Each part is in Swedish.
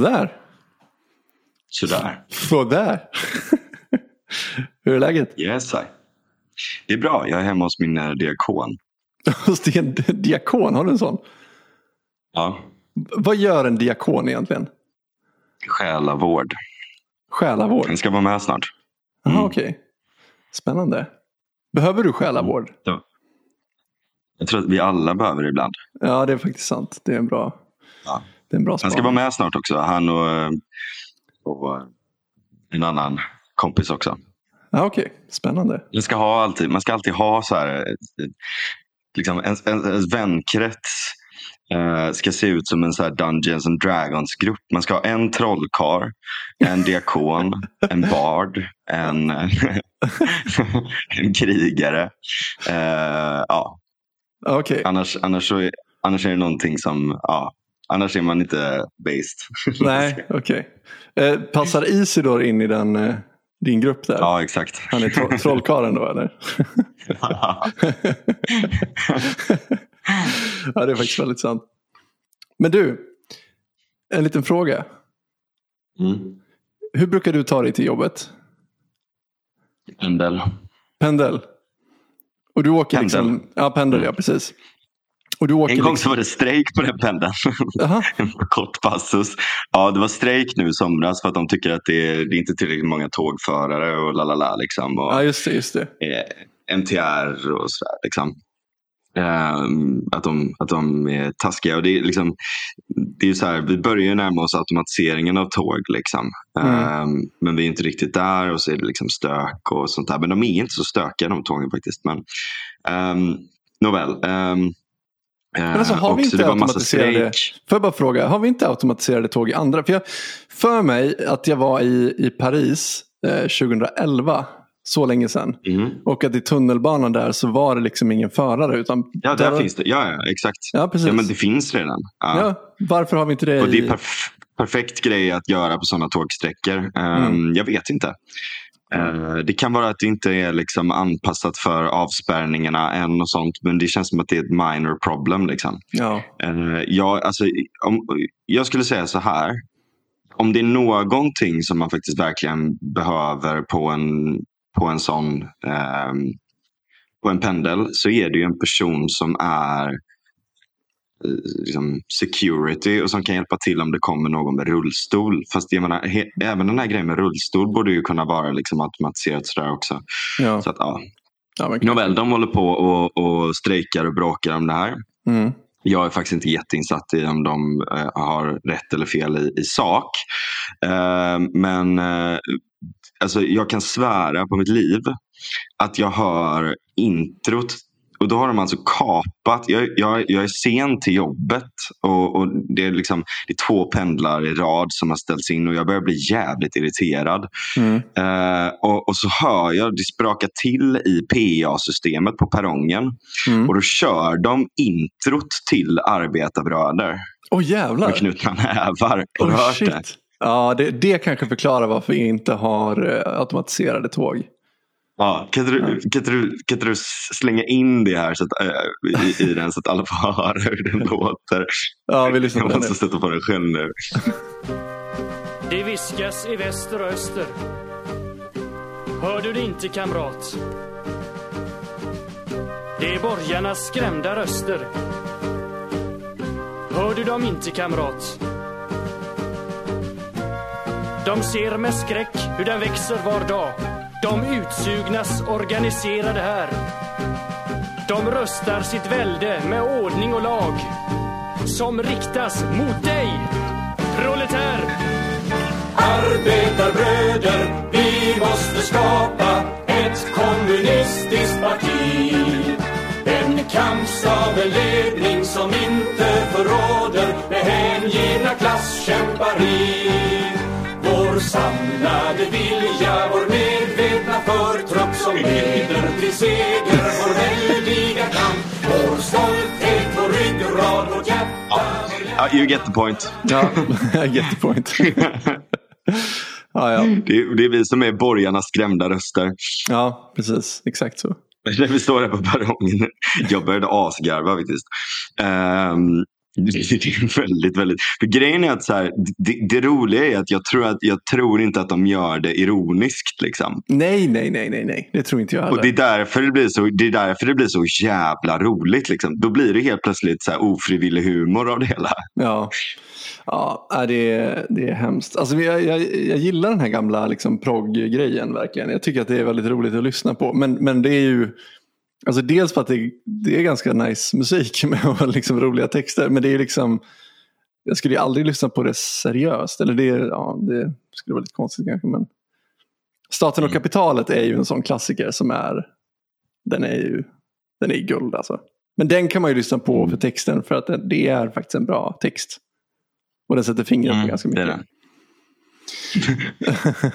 Sådär. Sådär. Sådär. Hur är läget? Yes, I. Det är bra. Jag är hemma hos min eh, diakon. Hos din diakon, har du en sån? Ja. Vad gör en diakon egentligen? Själavård. Själavård? Den ska vara med snart. Jaha, Mm. okej. Spännande. Behöver du själavård? Ja. Jag tror att vi alla behöver det ibland. Ja, det är faktiskt sant. Det är en bra, Ja. Det är en bra Han ska vara med snart också. Han och, eh, och eh, en annan kompis också. Ja, okej. Spännande. Man ska, ha alltid, man ska alltid ha så här, eh, liksom en, en, en vänkrets eh, ska se ut som en så här Dungeons and Dragons-grupp. Man ska ha en trollkarl, en diakon, en bard, en, en krigare. Eh, ja, Okej. annars, annars, är, annars är det någonting som, ja, annars är man inte based. Nej, okej. Eh, passar Isidor in i den, eh, din grupp där? Ja, exakt. Han är tro- trollkarlen då eller? ja, det är faktiskt väldigt sant. Men du, en liten fråga. mm. Hur brukar du ta dig till jobbet? Pendel. Pendel? Och du åker Pendel. liksom... Ja, pendel, ja precis. En gång liksom... så var det strejk på den pendeln. Jaha, En kort passus. Ja, det var strejk nu i somras för att de tycker att det är, det är inte tillräckligt många tågförare och lalala. Liksom, och, ja just det, just det. eh, MTR och sådär. Liksom. Ehm, att, de, att de är taskiga. Och det är liksom, det är så här, vi börjar ju närma oss automatiseringen av tåg. Liksom. Mm. Ehm, men vi är inte riktigt där och så är det liksom stök och sånt där. Men de är inte så stökiga de tågen faktiskt. Men, um, nåväl. Um, Men alltså, har vi inte automatiserade-. Får jag bara fråga, har vi inte automatiserade tåg i andra? För jag för mig att jag var i, i Paris eh, 2011, så länge sedan. Mhm. Och att i tunnelbanan där så var det liksom ingen förare. Utan Ja, där finns det. Ja, ja exakt. Ja, precis. Ja, men det finns redan. Ja. Ja, varför har vi inte det Och det är perf- perfekt grej att göra på sådana tågsträckor. Um, Mm. Jag vet inte. Eh, det kan vara att det inte är liksom anpassat för avspärrningarna än och sånt. Men det känns som att det är ett minor problem. Liksom. Ja, Uh, jag, alltså, om, jag skulle säga så här. Om det är någonting som man faktiskt verkligen behöver på en, på en sån ehm, på en pendel så är det ju en person som är eh, liksom security och som kan hjälpa till om det kommer någon med rullstol. Fast jag menar, he, även den här grejen med rullstol borde ju kunna vara liksom automatiserat sådär också. ja. Så att, ja. ja. Nåväl, de håller på och, och strejkar och bråkar om det här. Mm. Jag är faktiskt inte jätteinsatt i om de eh, har rätt eller fel i, i sak. Eh, men eh, alltså, jag kan svära på mitt liv att jag hör introt och då har de alltså kapat. Jag, jag, jag är sen till jobbet och, och det, är liksom, det är två pendlar i rad som har ställts in och jag börjar bli jävligt irriterad. Mm. Eh, och, och så hör jag det spraka till i PA-systemet på perrongen. Mm. Och då kör de introt till arbetarbröder Åh jävlar! med knutna nävar. Har Oh, hört shit. det? Ja, det, det kanske förklarar varför vi inte har eh, automatiserade tåg. Ja, kan, inte du, kan, inte du, kan inte du slänga in det här så att, äh, i, i den så att alla får höra hur den låter? Ja, vi lyssnar på Jag den måste nu. sätta på den själv nu. Det viskas i väster och öster. Hör du det inte kamrat? Det är borgarnas skrämda röster. Hör du dem inte kamrat? De ser med skräck hur den växer var dag. De utsugnas organiserade här. De röstar sitt välde med ordning och lag som riktas mot dig, proletär. Arbetarbröder, vi måste skapa ett kommunistiskt parti. En kampsabeledning som inte förråder med hängivna klasskämpar i. Vår samlade vilja, vår mening förtrupp som leder till seger, vår väldiga kamp. Vår stolthet, vår ryggrad, vårt hjärta, Ja, you get the point. Ja, I get the point. ja, ja. Det är, det är vi som är borgarnas skrämda röster. ja, precis. Exakt så. När vi står här på perrongen. Jag började asgarva faktiskt. Ehm, Det är väldigt, väldigt... För grejen är att så här, det, det roliga är att jag tror, att jag tror inte att de gör det ironiskt. Liksom. Nej, nej, nej, nej, nej. Det tror inte jag heller. Och det är därför det blir så, det är därför det blir så jävla roligt. Liksom. Då blir det helt plötsligt så här ofrivillig humor av det hela. Ja, ja det, är, det är hemskt. Alltså, jag, jag, jag gillar den här gamla liksom, progg-grejen verkligen. Jag tycker att det är väldigt roligt att lyssna på. Men, men det är ju Alltså dels för att det, det är ganska nice musik med liksom roliga texter. Men det är liksom, jag skulle ju aldrig lyssna på det seriöst. Eller det, ja, det skulle vara lite konstigt kanske. Men Staten och mm. kapitalet är ju en sån klassiker som är, den är ju den är guld alltså. Men den kan man ju lyssna på för texten för att det är faktiskt en bra text. Och den sätter fingret mm, på ganska mycket.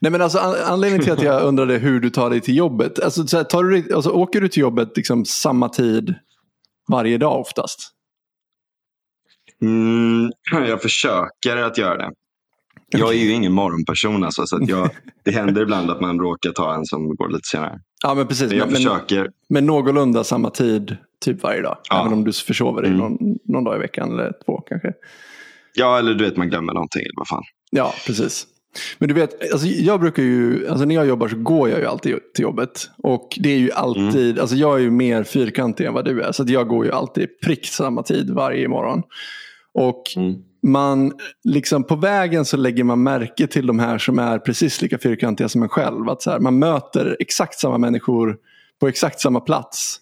Nej men alltså anledningen till att jag undrade hur du tar dig till jobbet. Alltså, så här, tar du, alltså, åker du till jobbet liksom samma tid varje dag oftast? Mm, jag försöker att göra det. Jag är ju ingen morgonperson alltså, så jag, det händer ibland att man råkar ta en som går lite senare. Ja men precis. Men jag men, försöker. Men någorlunda samma tid typ varje dag. Ja. Även om du försover dig mm. någon, någon dag i veckan eller två kanske. Ja eller du vet man glömmer någonting eller vad fan. Ja precis. Men du vet, alltså jag brukar ju, alltså när jag jobbar så går jag ju alltid till jobbet. Och det är ju alltid, mm. alltså jag är ju mer fyrkantig än vad du är. Så jag går ju alltid prick samma tid varje morgon. Och mm. man, liksom på vägen så lägger man märke till de här som är precis lika fyrkantiga som en själv. Att så här, man möter exakt samma människor på exakt samma plats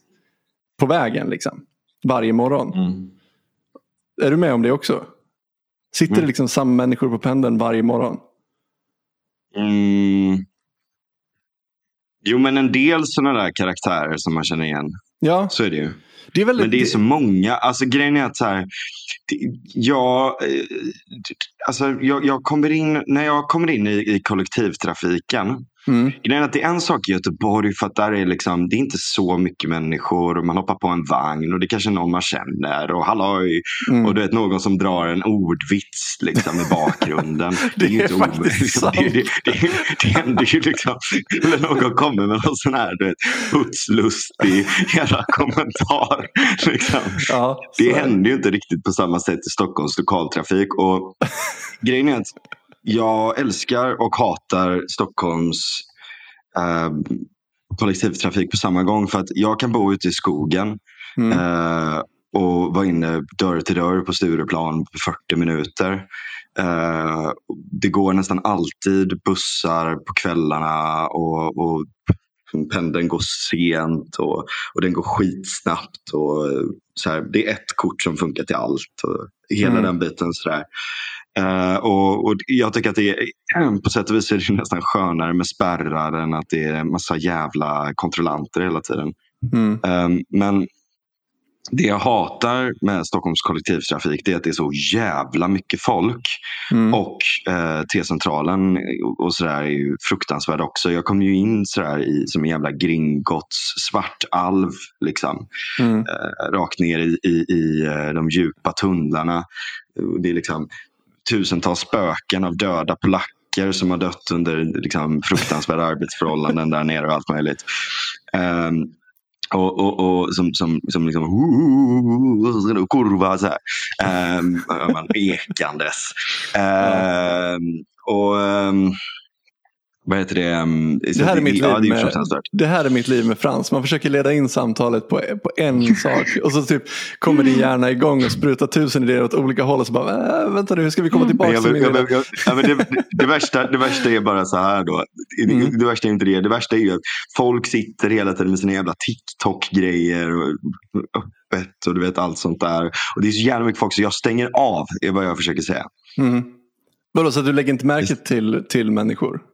på vägen liksom. Varje morgon. Mm. Är du med om det också? Sitter mm. det liksom samma människor på pendeln varje morgon? Mm. Jo, men en del sådana där karaktärer som man känner igen. Ja. Så är det ju. Det är väldigt... Men det är så många. Alltså grejen är att så här, jag, eh, alltså, jag, jag kommer in, när jag kommer in i, i kollektivtrafiken Mm. Grejen att det är en sak i Göteborg för att där är liksom, det är inte så mycket människor och man hoppar på en vagn och det är kanske någon man känner och halloj mm. och du vet någon som drar en ordvits liksom i bakgrunden. det, det, är, är inte faktiskt sant. Det, det, det, det händer ju liksom, eller någon kommer med någon sån här du vet, putslustig jävla kommentar. Liksom. Ja, det händer ju inte riktigt på samma sätt i Stockholms lokaltrafik och grejen är att jag älskar och hatar Stockholms eh, kollektivtrafik på samma gång. För att jag kan bo ute i skogen mm. eh, och vara inne dörr till dörr på Stureplan på 40 minuter. Eh, det går nästan alltid bussar på kvällarna och, och pendeln går sent och, och den går skitsnabbt. Och så här, det är ett kort som funkar till allt. Och hela mm. den biten. Så där. Uh, och, och, Jag tycker att det är, på sätt och vis är det nästan skönare med spärrar än att det är en massa jävla kontrollanter hela tiden. Mm. Um, men det jag hatar med Stockholms kollektivtrafik det är att det är så jävla mycket folk. Mm. Och eh, T-centralen och sådär är ju fruktansvärd också. Jag kom ju in sådär i, som en jävla Gringotts svartalv. Liksom. Mm. Eh, rakt ner i, i, i eh, de djupa tunnlarna. Det är liksom tusentals spöken av döda polacker som har dött under liksom, fruktansvärda arbetsförhållanden där nere och allt möjligt. Um, och, och, och som, som, som liksom kurva så här. Um, man ekandes. Um, och um, vad heter det? Um, det, här är mitt liv ja, det, är med, det här är mitt liv med Frans. Man försöker leda in samtalet på, på en sak och så typ kommer din hjärna igång och sprutar tusen idéer åt olika håll och så bara, äh, vänta nu, hur ska vi komma tillbaka till min jag, jag, ja, men det, det, värsta, det värsta är bara så här då. Det, mm. det värsta är inte det. Det värsta är ju att folk sitter hela tiden med sina jävla TikTok-grejer och öppet och du vet allt sånt där. Och det är så jävla mycket folk så jag stänger av, är vad jag försöker säga. Mm. Vadå, så du lägger inte märke till, till människor?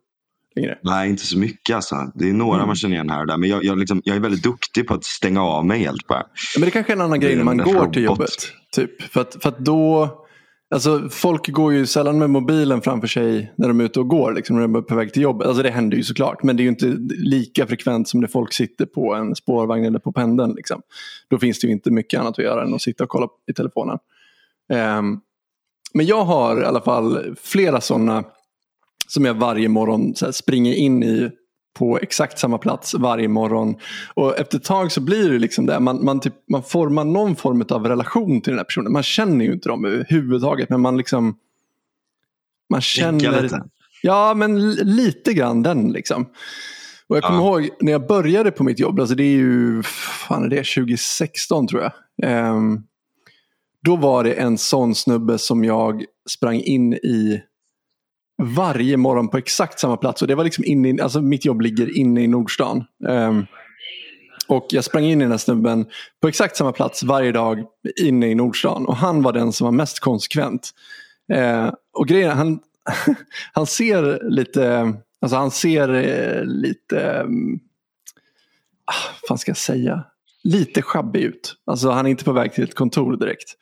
Längre? Nej, inte så mycket alltså. Det är några mm. man känner igen här och där. Men jag, jag, liksom, jag är väldigt duktig på att stänga av mig helt bara. Men det kanske är en annan grej när man går robot. till jobbet. Typ. För, att, för att då... Alltså, folk går ju sällan med mobilen framför sig när de är ute och går. Liksom, när de är på väg till jobbet. Alltså, det händer ju såklart. Men det är ju inte lika frekvent som när folk sitter på en spårvagn eller på pendeln. Liksom. Då finns det ju inte mycket annat att göra än att sitta och kolla i telefonen. Um, men jag har i alla fall flera sådana som jag varje morgon så springer in i på exakt samma plats varje morgon. Och efter ett tag så blir det liksom det. Man, man, typ, man formar någon form av relation till den här personen. Man känner ju inte dem överhuvudtaget. Men man liksom... Man känner... Ja, men lite grann den liksom. Och jag kommer ja. ihåg när jag började på mitt jobb, alltså det är ju fan är det, 2016 tror jag. Um, då var det en sån snubbe som jag sprang in i varje morgon på exakt samma plats. Och det var liksom inne i, alltså mitt jobb ligger inne i Nordstan. Um, och jag sprang in i den här snubben på exakt samma plats varje dag inne i Nordstan. Och han var den som var mest konsekvent. Uh, och grejen han, han ser lite, alltså han ser uh, lite, um, vad ska jag säga? Lite sjabbig ut. Alltså han är inte på väg till ett kontor direkt.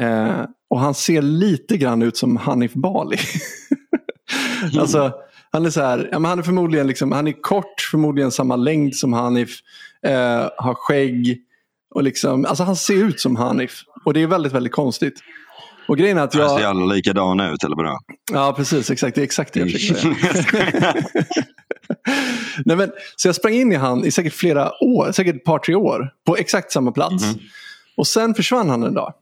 Uh, och han ser lite grann ut som Hanif Bali. Alltså, han är så här, ja, men han är förmodligen liksom, han är kort, förmodligen samma längd som Hanif, eh, har skägg. Och liksom, alltså han ser ut som Hanif. Och det är väldigt, väldigt konstigt. Och grejen är att jag... Ser alla likadana ut eller vadå? Ja, precis. Exakt. Det är exakt det jag försöker säga. Nej, men, så jag sprang in i han i säkert flera år, säkert ett par, tre år. På exakt samma plats. Mm. Och sen försvann han en dag.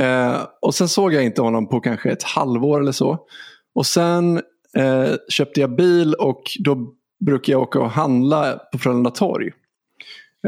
Eh, och sen såg jag inte honom på kanske ett halvår eller så. Och sen eh, köpte jag bil och då brukar jag åka och handla på Frölunda torg.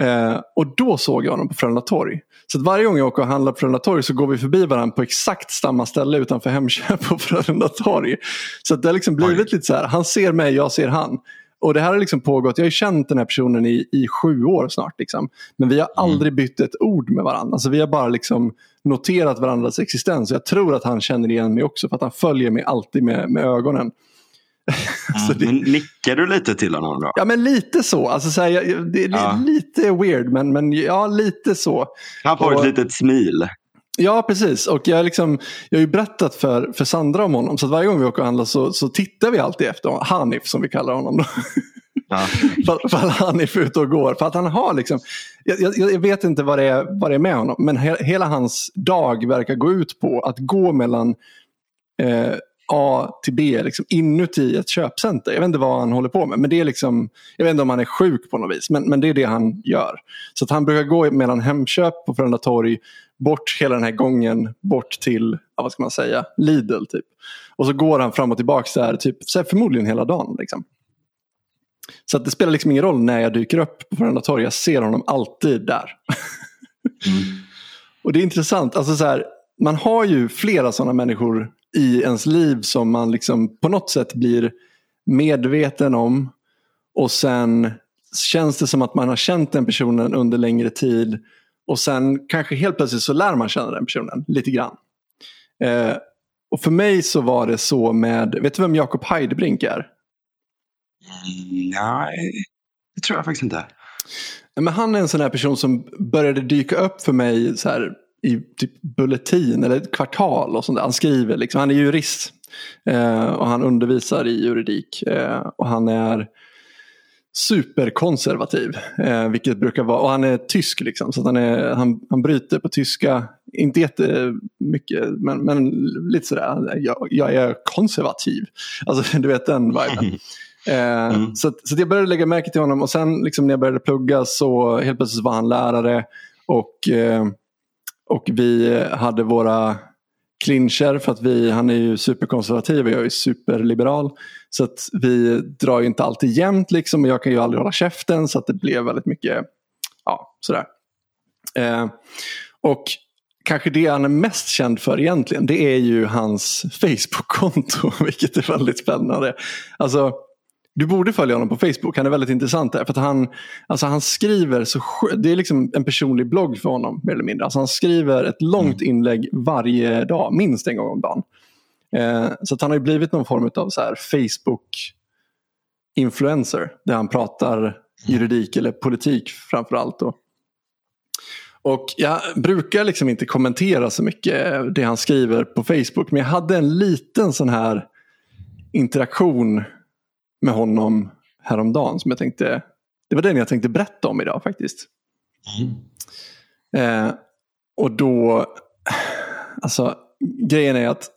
Eh, och då såg jag honom på Frölunda torg. Så att varje gång jag åker och handlar på Frölunda torg så går vi förbi varandra på exakt samma ställe utanför Hemköp på Frölunda torg. Så att det har liksom blivit Oj. lite så här, han ser mig, jag ser han. Och det här har liksom pågått, jag har ju känt den här personen i, i sju år snart. Liksom. Men vi har mm. aldrig bytt ett ord med varandra. Alltså, vi har bara liksom noterat varandras existens. Jag tror att han känner igen mig också för att han följer mig alltid med, med ögonen. Mm. det... Men nickar du lite till honom då? Ja men lite så. Alltså, så här, det är ja. lite weird men, men ja lite så. Han får och... ett litet smil. Ja, precis. Och jag, liksom, jag har ju berättat för, för Sandra om honom. Så varje gång vi åker och handlar så, så tittar vi alltid efter Hanif som vi kallar honom. Då. Ja. för, för Hanif är ute och går. För att han har liksom, jag, jag, jag, vet inte vad det, är, vad det är med honom. Men he, hela hans dag verkar gå ut på att gå mellan eh, A till B liksom, inuti ett köpcenter. Jag vet inte vad han håller på med. Men det är liksom, jag vet inte om han är sjuk på något vis. Men, men det är det han gör. Så att han brukar gå mellan Hemköp på Frölunda torg. Bort hela den här gången. Bort till, ja, vad ska man säga, Lidl typ. Och så går han fram och tillbaka där, typ, så förmodligen hela dagen. Liksom. Så att det spelar liksom ingen roll när jag dyker upp på Frölunda torg. Jag ser honom alltid där. Mm. och det är intressant. Alltså så här, man har ju flera sådana människor i ens liv som man liksom på något sätt blir medveten om. Och sen känns det som att man har känt den personen under längre tid. Och sen kanske helt plötsligt så lär man känna den personen lite grann. Eh, och för mig så var det så med, vet du vem Jakob Heidebrink är? Nej, det tror jag faktiskt inte. Men han är en sån här person som började dyka upp för mig så här, i typ Bulletin eller ett kvartal. och sånt där. Han skriver, liksom, han är jurist eh, och han undervisar i juridik. Eh, och han är superkonservativ. Eh, vilket brukar vara, och han är tysk liksom. Så han, är, han, han bryter på tyska. Inte jättemycket men, men lite sådär. Jag, jag är konservativ. Alltså du vet den viben. Eh, mm. så, så jag började lägga märke till honom och sen liksom, när jag började plugga så helt plötsligt var han lärare. Och eh, och vi hade våra clincher för att vi, han är ju superkonservativ och jag är superliberal. Så att vi drar ju inte alltid jämnt liksom och jag kan ju aldrig hålla käften så att det blev väldigt mycket ja, sådär. Eh, och kanske det han är mest känd för egentligen det är ju hans Facebook-konto vilket är väldigt spännande. Alltså du borde följa honom på Facebook, han är väldigt intressant där. För att han, alltså han skriver så Det är liksom en personlig blogg för honom mer eller mindre. Alltså han skriver ett långt mm. inlägg varje dag, minst en gång om dagen. Eh, så han har blivit någon form av Facebook-influencer. Där han pratar juridik eller politik framför allt. Och jag brukar liksom inte kommentera så mycket det han skriver på Facebook. Men jag hade en liten sån här interaktion med honom häromdagen som jag tänkte, det var den jag tänkte berätta om idag faktiskt. Mm. Eh, och då, alltså grejen är att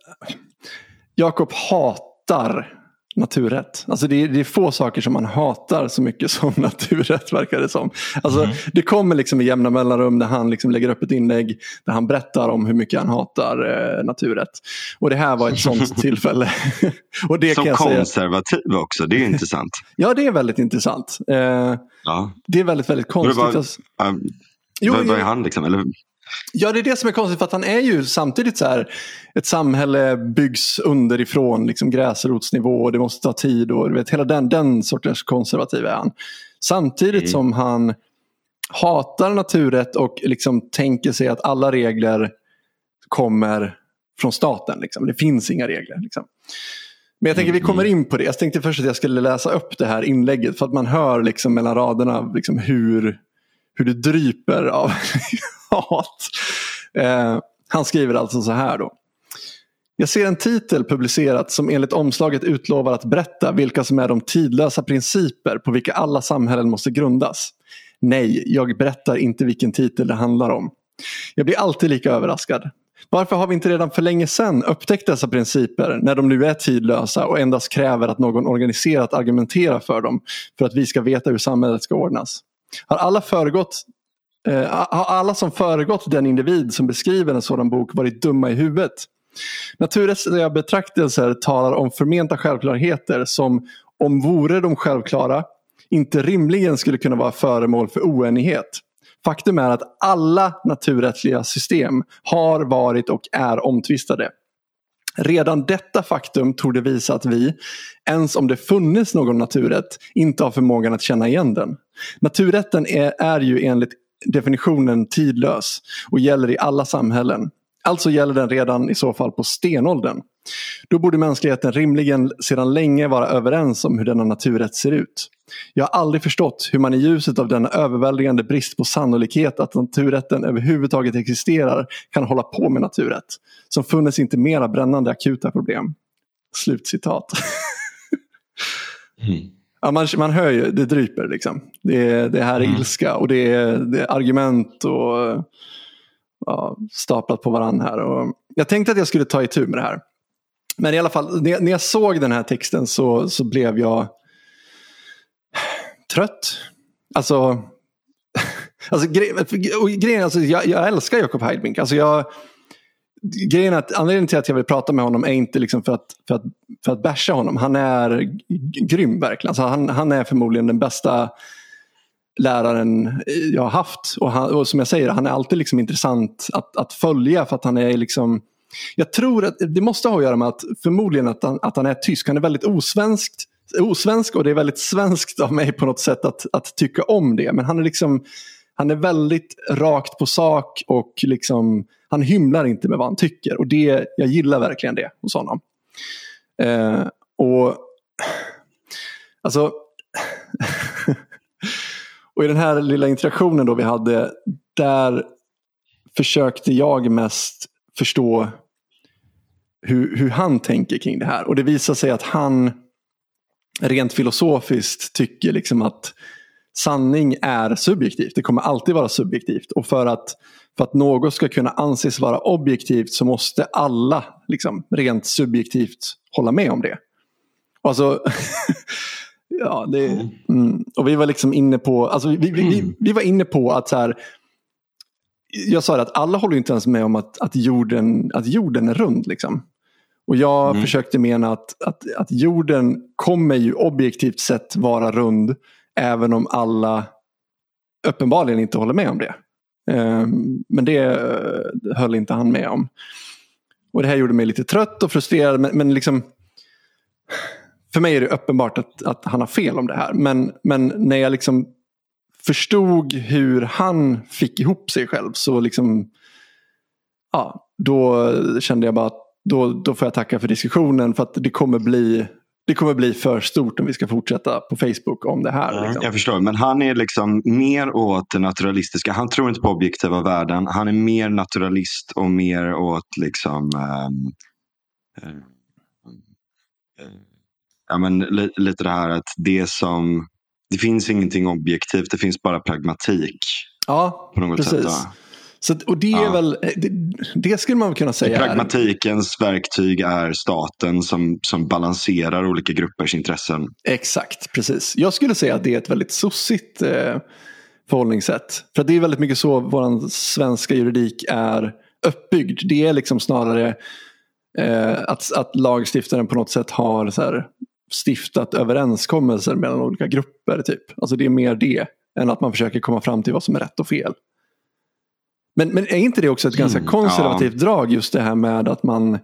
Jakob hatar naturrätt. Alltså det är, det är få saker som man hatar så mycket som naturrätt verkar det som. Alltså Mm. Det kommer liksom i jämna mellanrum där han liksom lägger upp ett inlägg där han berättar om hur mycket han hatar eh, naturrätt. Och det här var ett sånt tillfälle. och det Som kan jag säga. konservativ också, det är intressant. Ja, det är väldigt intressant. Eh, Ja. det är väldigt, väldigt konstigt. var- Alltså- Um, Jo, vad, är han liksom? Eller, Ja, det är det som är konstigt för att han är ju samtidigt så här ett samhälle byggs underifrån, liksom gräsrotsnivå och det måste ta tid och du vet, hela den, den sortens konservativ är han. Samtidigt Mm. som han hatar naturrätt och liksom tänker sig att alla regler kommer från staten. Liksom. Det finns inga regler. Liksom. Men jag tänker vi kommer in på det. Jag tänkte först att jag skulle läsa upp det här inlägget för att man hör liksom mellan raderna liksom hur, hur det dryper av hat. Eh, han skriver alltså så här då. Jag ser en titel publicerat som enligt omslaget utlovar att berätta vilka som är de tidlösa principer på vilka alla samhällen måste grundas. Nej, jag berättar inte vilken titel det handlar om. Jag blir alltid lika överraskad. Varför har vi inte redan för länge sedan upptäckt dessa principer när de nu är tidlösa och endast kräver att någon organiserat argumenterar för dem för att vi ska veta hur samhället ska ordnas? Har alla, föregått, Eh, har alla som föregått den individ som beskriver en sådan bok varit dumma i huvudet? Naturrättsliga betraktelser talar om förmenta självklarheter som, om vore de självklara, inte rimligen skulle kunna vara föremål för oenighet. Faktum är att alla naturrättsliga system har varit och är omtvistade. Redan detta faktum torde visa att vi, ens om det funnits någon naturrätt, inte har förmågan att känna igen den. Naturrätten är, är ju enligt definitionen tidlös och gäller i alla samhällen. Alltså gäller den redan i så fall på stenåldern. Då borde mänskligheten rimligen sedan länge vara överens om hur denna naturrätt ser ut. Jag har aldrig förstått hur man i ljuset av denna överväldigande brist på sannolikhet att naturrätten överhuvudtaget existerar kan hålla på med naturrätt. Som funnits inte mera brännande akuta problem. Slutcitat. Mm. Ja, man, man hör ju, det dryper liksom. Det, det här är Mm. ilska och det är, det är argument och ja, staplat på varandra här. Och jag tänkte att jag skulle ta itu med det här. Men i alla fall, när jag, såg den här texten så, så blev jag trött. Alltså, alltså, gre, alltså jag, jag älskar Jakob Heidbrink. Alltså jag, grejen är att anledningen till att jag vill prata med honom är inte liksom för, att, för, att, för att basha honom. Han är grym verkligen. Alltså han, han är förmodligen den bästa läraren jag har haft. Och, han, och som jag säger, han är alltid liksom intressant att, att följa för att han är liksom jag tror att det måste ha att göra med att förmodligen att han, att han är tysk. Han är väldigt osvenskt, osvensk och det är väldigt svenskt av mig på något sätt att, att tycka om det. Men han är liksom han är väldigt rakt på sak och liksom, han hymlar inte med vad han tycker. Och det, jag gillar verkligen det hos honom. Eh, och alltså Och i den här lilla interaktionen då vi hade, där försökte jag mest förstå hur, hur han tänker kring det här. Och det visar sig att han rent filosofiskt tycker liksom att sanning är subjektivt. Det kommer alltid vara subjektivt. Och för att, för att något ska kunna anses vara objektivt så måste alla liksom, rent subjektivt hålla med om det. Och alltså, ja, det, mm, och vi var liksom inne på, alltså vi, vi, vi, vi var inne på att så här, jag sa att alla håller inte ens med om att, att, jorden, att jorden är rund. Liksom. Och jag Mm. försökte mena att, att, att jorden kommer ju objektivt sett vara rund även om alla uppenbarligen inte håller med om det. Ehm, men det eh, höll inte han med om. Och det här gjorde mig lite trött och frustrerad. Men, men liksom, för mig är det uppenbart att, att han har fel om det här. Men, men när jag liksom förstod hur han fick ihop sig själv så liksom, ja, då kände jag bara att då, då får jag tacka för diskussionen för att det kommer bli det kommer bli för stort om vi ska fortsätta på Facebook om det här. Liksom. Jag förstår, men han är liksom mer åt det naturalistiska. Han tror inte på objektiva värden. Han är mer naturalist och mer åt liksom eh, eh, ja, men, li, lite det här att det som det finns ingenting objektivt, det finns bara pragmatik. Ja, På något precis. sätt? Så, och det är Ja. väl, det, det skulle man kunna säga är, Pragmatikens verktyg är staten som, som balanserar olika gruppers intressen. Exakt, precis. Jag skulle säga att det är ett väldigt sossigt eh, förhållningssätt. För det är väldigt mycket så vår svenska juridik är uppbyggd. Det är liksom snarare eh, att, att lagstiftaren på något sätt har så här, stiftat överenskommelser mellan olika grupper. Typ. Alltså det är mer det än att man försöker komma fram till vad som är rätt och fel. Men, men är inte det också ett ganska Mm, konservativt drag just det här med att man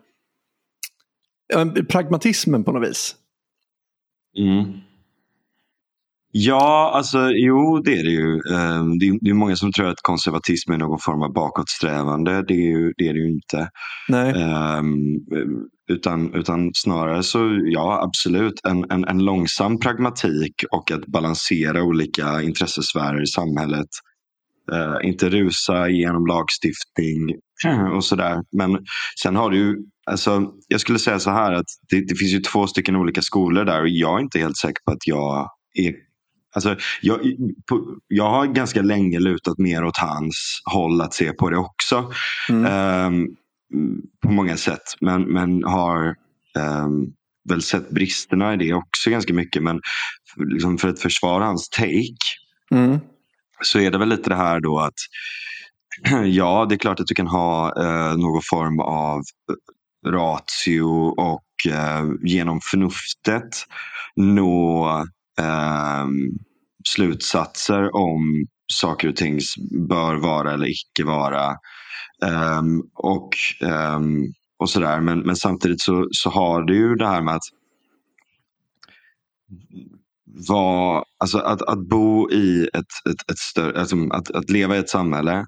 ja, pragmatismen på något vis. Mm. Ja, alltså jo det är det ju. Ehm, Det är, det är många som tror att konservatism är någon form av bakåtsträvande. Det är, ju, det är det ju inte. Nej. Ehm, utan, utan snarare så, ja absolut, en, en, en långsam pragmatik och att balansera olika intressesfärer i samhället. Eh, inte rusa genom lagstiftning och sådär. Men sen har du ju, alltså, jag skulle säga så här att det, det finns ju två stycken olika skolor där och jag är inte helt säker på att jag är Alltså, jag, på, jag har ganska länge lutat mer åt hans håll att se på det också. Mm. Ehm, på många sätt. Men, men har ehm, väl sett bristerna i det också ganska mycket. Men för- liksom för att försvara hans take Mm så är det väl lite det här då att ja, det är klart att du kan ha eh, någon form av eh, ratio och eh, genom förnuftet nå eh, slutsatser om saker och ting bör vara eller icke vara. Ehm, och, ehm, och sådär. Men, men samtidigt så, så har du ju det här med att vad, alltså att, att bo i ett, ett, ett större, alltså att, att leva i ett samhälle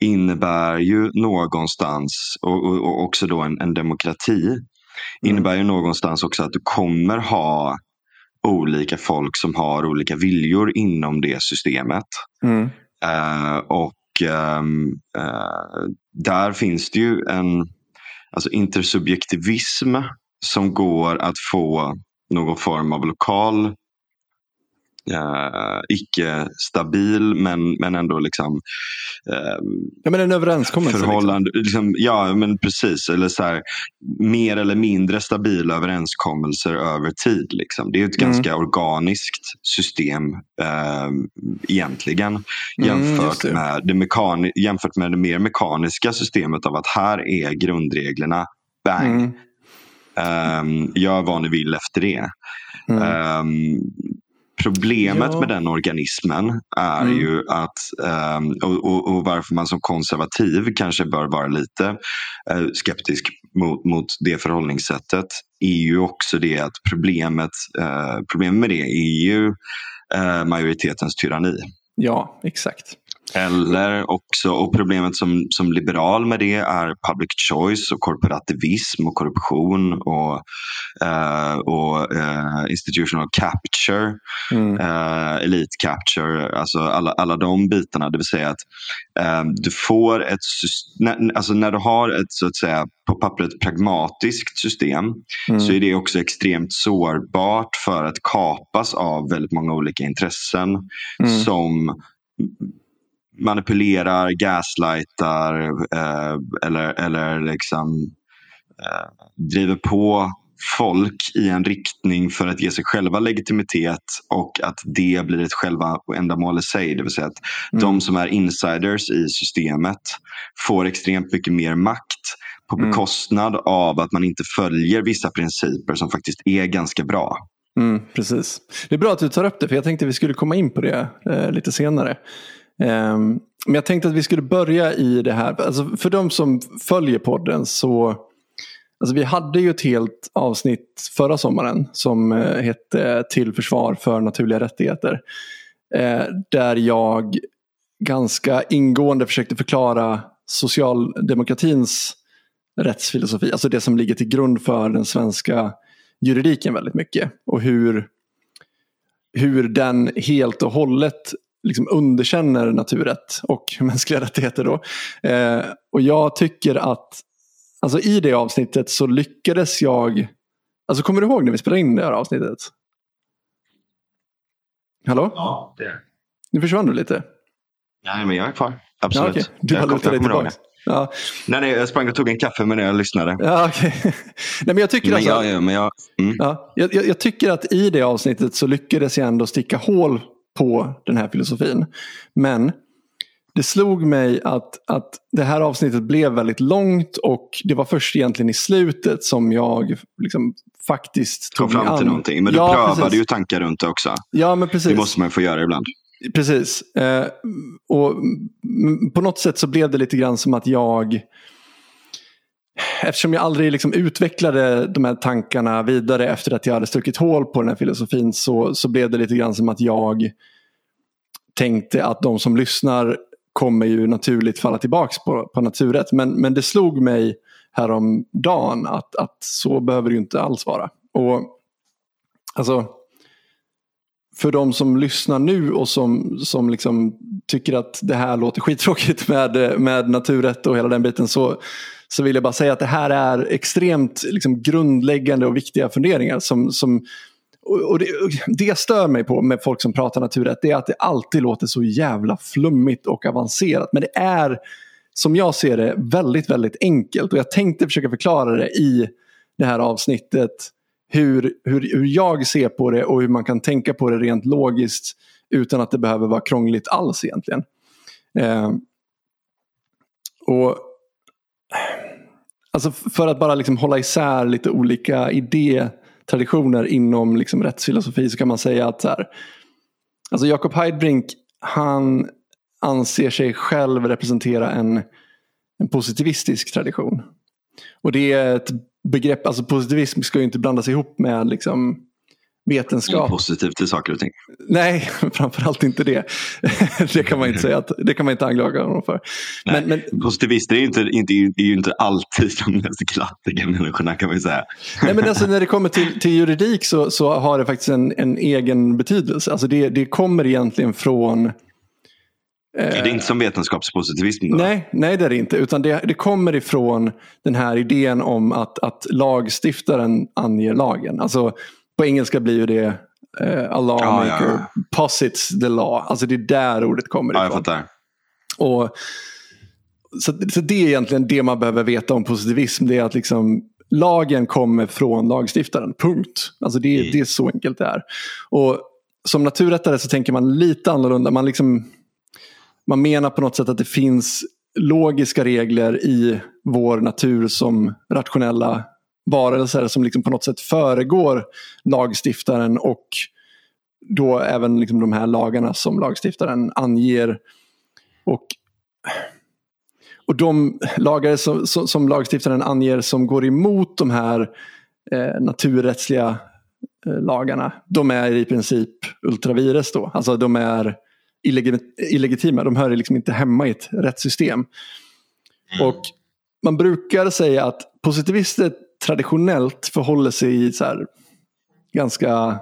innebär ju någonstans, och, och, och också då en, en demokrati, innebär ju någonstans också att du kommer ha olika folk som har olika viljor inom det systemet. Mm. Eh, och ehm, eh, där finns det ju en alltså intersubjektivism som går att få någon form av lokal eh, icke-stabil men, men ändå liksom ehm, Ja, men en överenskommelse. förhållande. Liksom, ja, men precis. Eller så här, mer eller mindre stabila överenskommelser över tid. Liksom. Det är ett Mm. ganska organiskt system eh, egentligen. Mm, Jämfört, det. med det mekani- jämfört med det mer mekaniska systemet av att här är grundreglerna. Bang! Mm. Ehm, gör vad ni vill efter det. Mm. Ehm, problemet Ja. med den organismen är Mm. ju att, ehm, och, och, och varför man som konservativ kanske bör vara lite eh, skeptisk mot, mot det förhållningssättet, är ju också det att problemet, eh, problemet med det är ju eh, majoritetens tyranni. Ja, exakt. Eller också, och problemet som, som liberal med det är public choice och korporativism och korruption och, eh, och eh, institutional capture, Mm. eh, elite capture, alltså alla, alla de bitarna. Det vill säga att eh, du får ett sys- när, alltså när du har ett så att säga på pappret pragmatiskt system Mm. så är det också extremt sårbart för att kapas av väldigt många olika intressen Mm. som manipulerar, gaslightar eh, eller, eller liksom eh, driver på folk i en riktning för att ge sig själva legitimitet och att det blir ett själva ändamål i sig. Det vill säga att Mm. de som är insiders i systemet får extremt mycket mer makt på Mm. bekostnad av att man inte följer vissa principer som faktiskt är ganska bra. Mm, precis. Det är bra att du tar upp det, för jag tänkte vi skulle komma in på det eh, lite senare. Ehm, men jag tänkte att vi skulle börja i det här. Alltså, för de som följer podden så Alltså, vi hade ju ett helt avsnitt förra sommaren som eh, hette Till försvar för naturliga rättigheter. Eh, där jag ganska ingående försökte förklara socialdemokratins rättsfilosofi. Alltså det som ligger till grund för den svenska juridiken väldigt mycket. Och hur, hur den helt och hållet liksom underkänner naturrätt och mänskliga rättigheter. Då. Eh, och jag tycker att alltså i det avsnittet så lyckades jag... Alltså kommer du ihåg när vi spelade in det här avsnittet? Hallå? Ja, det Nu försvann du lite. Nej, men jag är kvar. absolut. Ja, okej. Du lutar jag dig tillbaka. Ja. Nej, nej, jag sprang och tog en kaffe men jag lyssnade. Ja, okej. Nej, men jag tycker Men alltså, jag, ja, men jag, mm. Ja, jag, jag tycker att i det avsnittet så lyckades jag ändå sticka hål på den här filosofin. Men det slog mig att, att det här avsnittet blev väldigt långt och det var först egentligen i slutet som jag liksom faktiskt kom tog mig fram till an. någonting. Men du ja, prövade precis. ju tankar runt det också. Ja, men precis. Det måste man få göra ibland. Precis. Eh, och på något sätt så blev det lite grann som att jag Eftersom jag aldrig liksom utvecklade de här tankarna vidare efter att jag hade stuckit hål på den här filosofin så, så blev det lite grann som att jag tänkte att de som lyssnar kommer ju naturligt falla tillbaka på, på naturrätt. Men, men det slog mig häromdagen att, att så behöver det ju inte alls vara. Och alltså för de som lyssnar nu och som, som liksom tycker att det här låter skittråkigt med, med naturrätt och hela den biten så, så vill jag bara säga att det här är extremt liksom, grundläggande och viktiga funderingar. Som, som, och och det, det jag stör mig på med folk som pratar naturrätt det är att det alltid låter så jävla flummigt och avancerat. Men det är, som jag ser det, väldigt, väldigt enkelt. Och jag tänkte försöka förklara det i det här avsnittet hur, hur, hur jag ser på det och hur man kan tänka på det rent logiskt utan att det behöver vara krångligt alls egentligen. Eh, och alltså För att bara liksom hålla isär lite olika idétraditioner inom liksom rättsfilosofi så kan man säga att så här, alltså Jakob Heidbrink han anser sig själv representera en, en positivistisk tradition. Och det är ett begrepp, alltså positivism ska ju inte blandas ihop med liksom vetenskap. Positivt till saker och ting. Nej, framförallt inte det. det kan man inte säga att, det kan man inte anklaga honom för. Nej, Men, men, Positivister är ju inte, inte, är ju inte alltid de mest glattiga människorna kan man ju säga. nej, men alltså, när det kommer till, till juridik så, så har det faktiskt en, en egen betydelse. Alltså det, det kommer egentligen från det är inte som vetenskapspositivism då? Nej, nej det är det inte. Utan det, det kommer ifrån den här idén om att, att lagstiftaren anger lagen. Alltså, på engelska blir ju det uh, a lawmaker Ja, ja. posits the law. Alltså det är där ordet kommer Ja, jag ifrån. fattar. Och, så, så det är egentligen det man behöver veta om positivism. Det är att liksom, lagen kommer från lagstiftaren. Punkt. Alltså det, Mm. det är så enkelt det är. Och som naturrättare så tänker man lite annorlunda. Man, liksom, man menar på något sätt att det finns logiska regler i vår natur som rationella varelser som liksom på något sätt föregår lagstiftaren och då även liksom de här lagarna som lagstiftaren anger. Och, och de lagar som, som, lagstiftaren anger som går emot de här eh, naturrättsliga eh, lagarna, de är i princip ultravires då. Alltså de är illegit, illegitima, de hör liksom inte hemma i ett rättssystem. Och man brukar säga att positivister traditionellt förhåller sig så här, ganska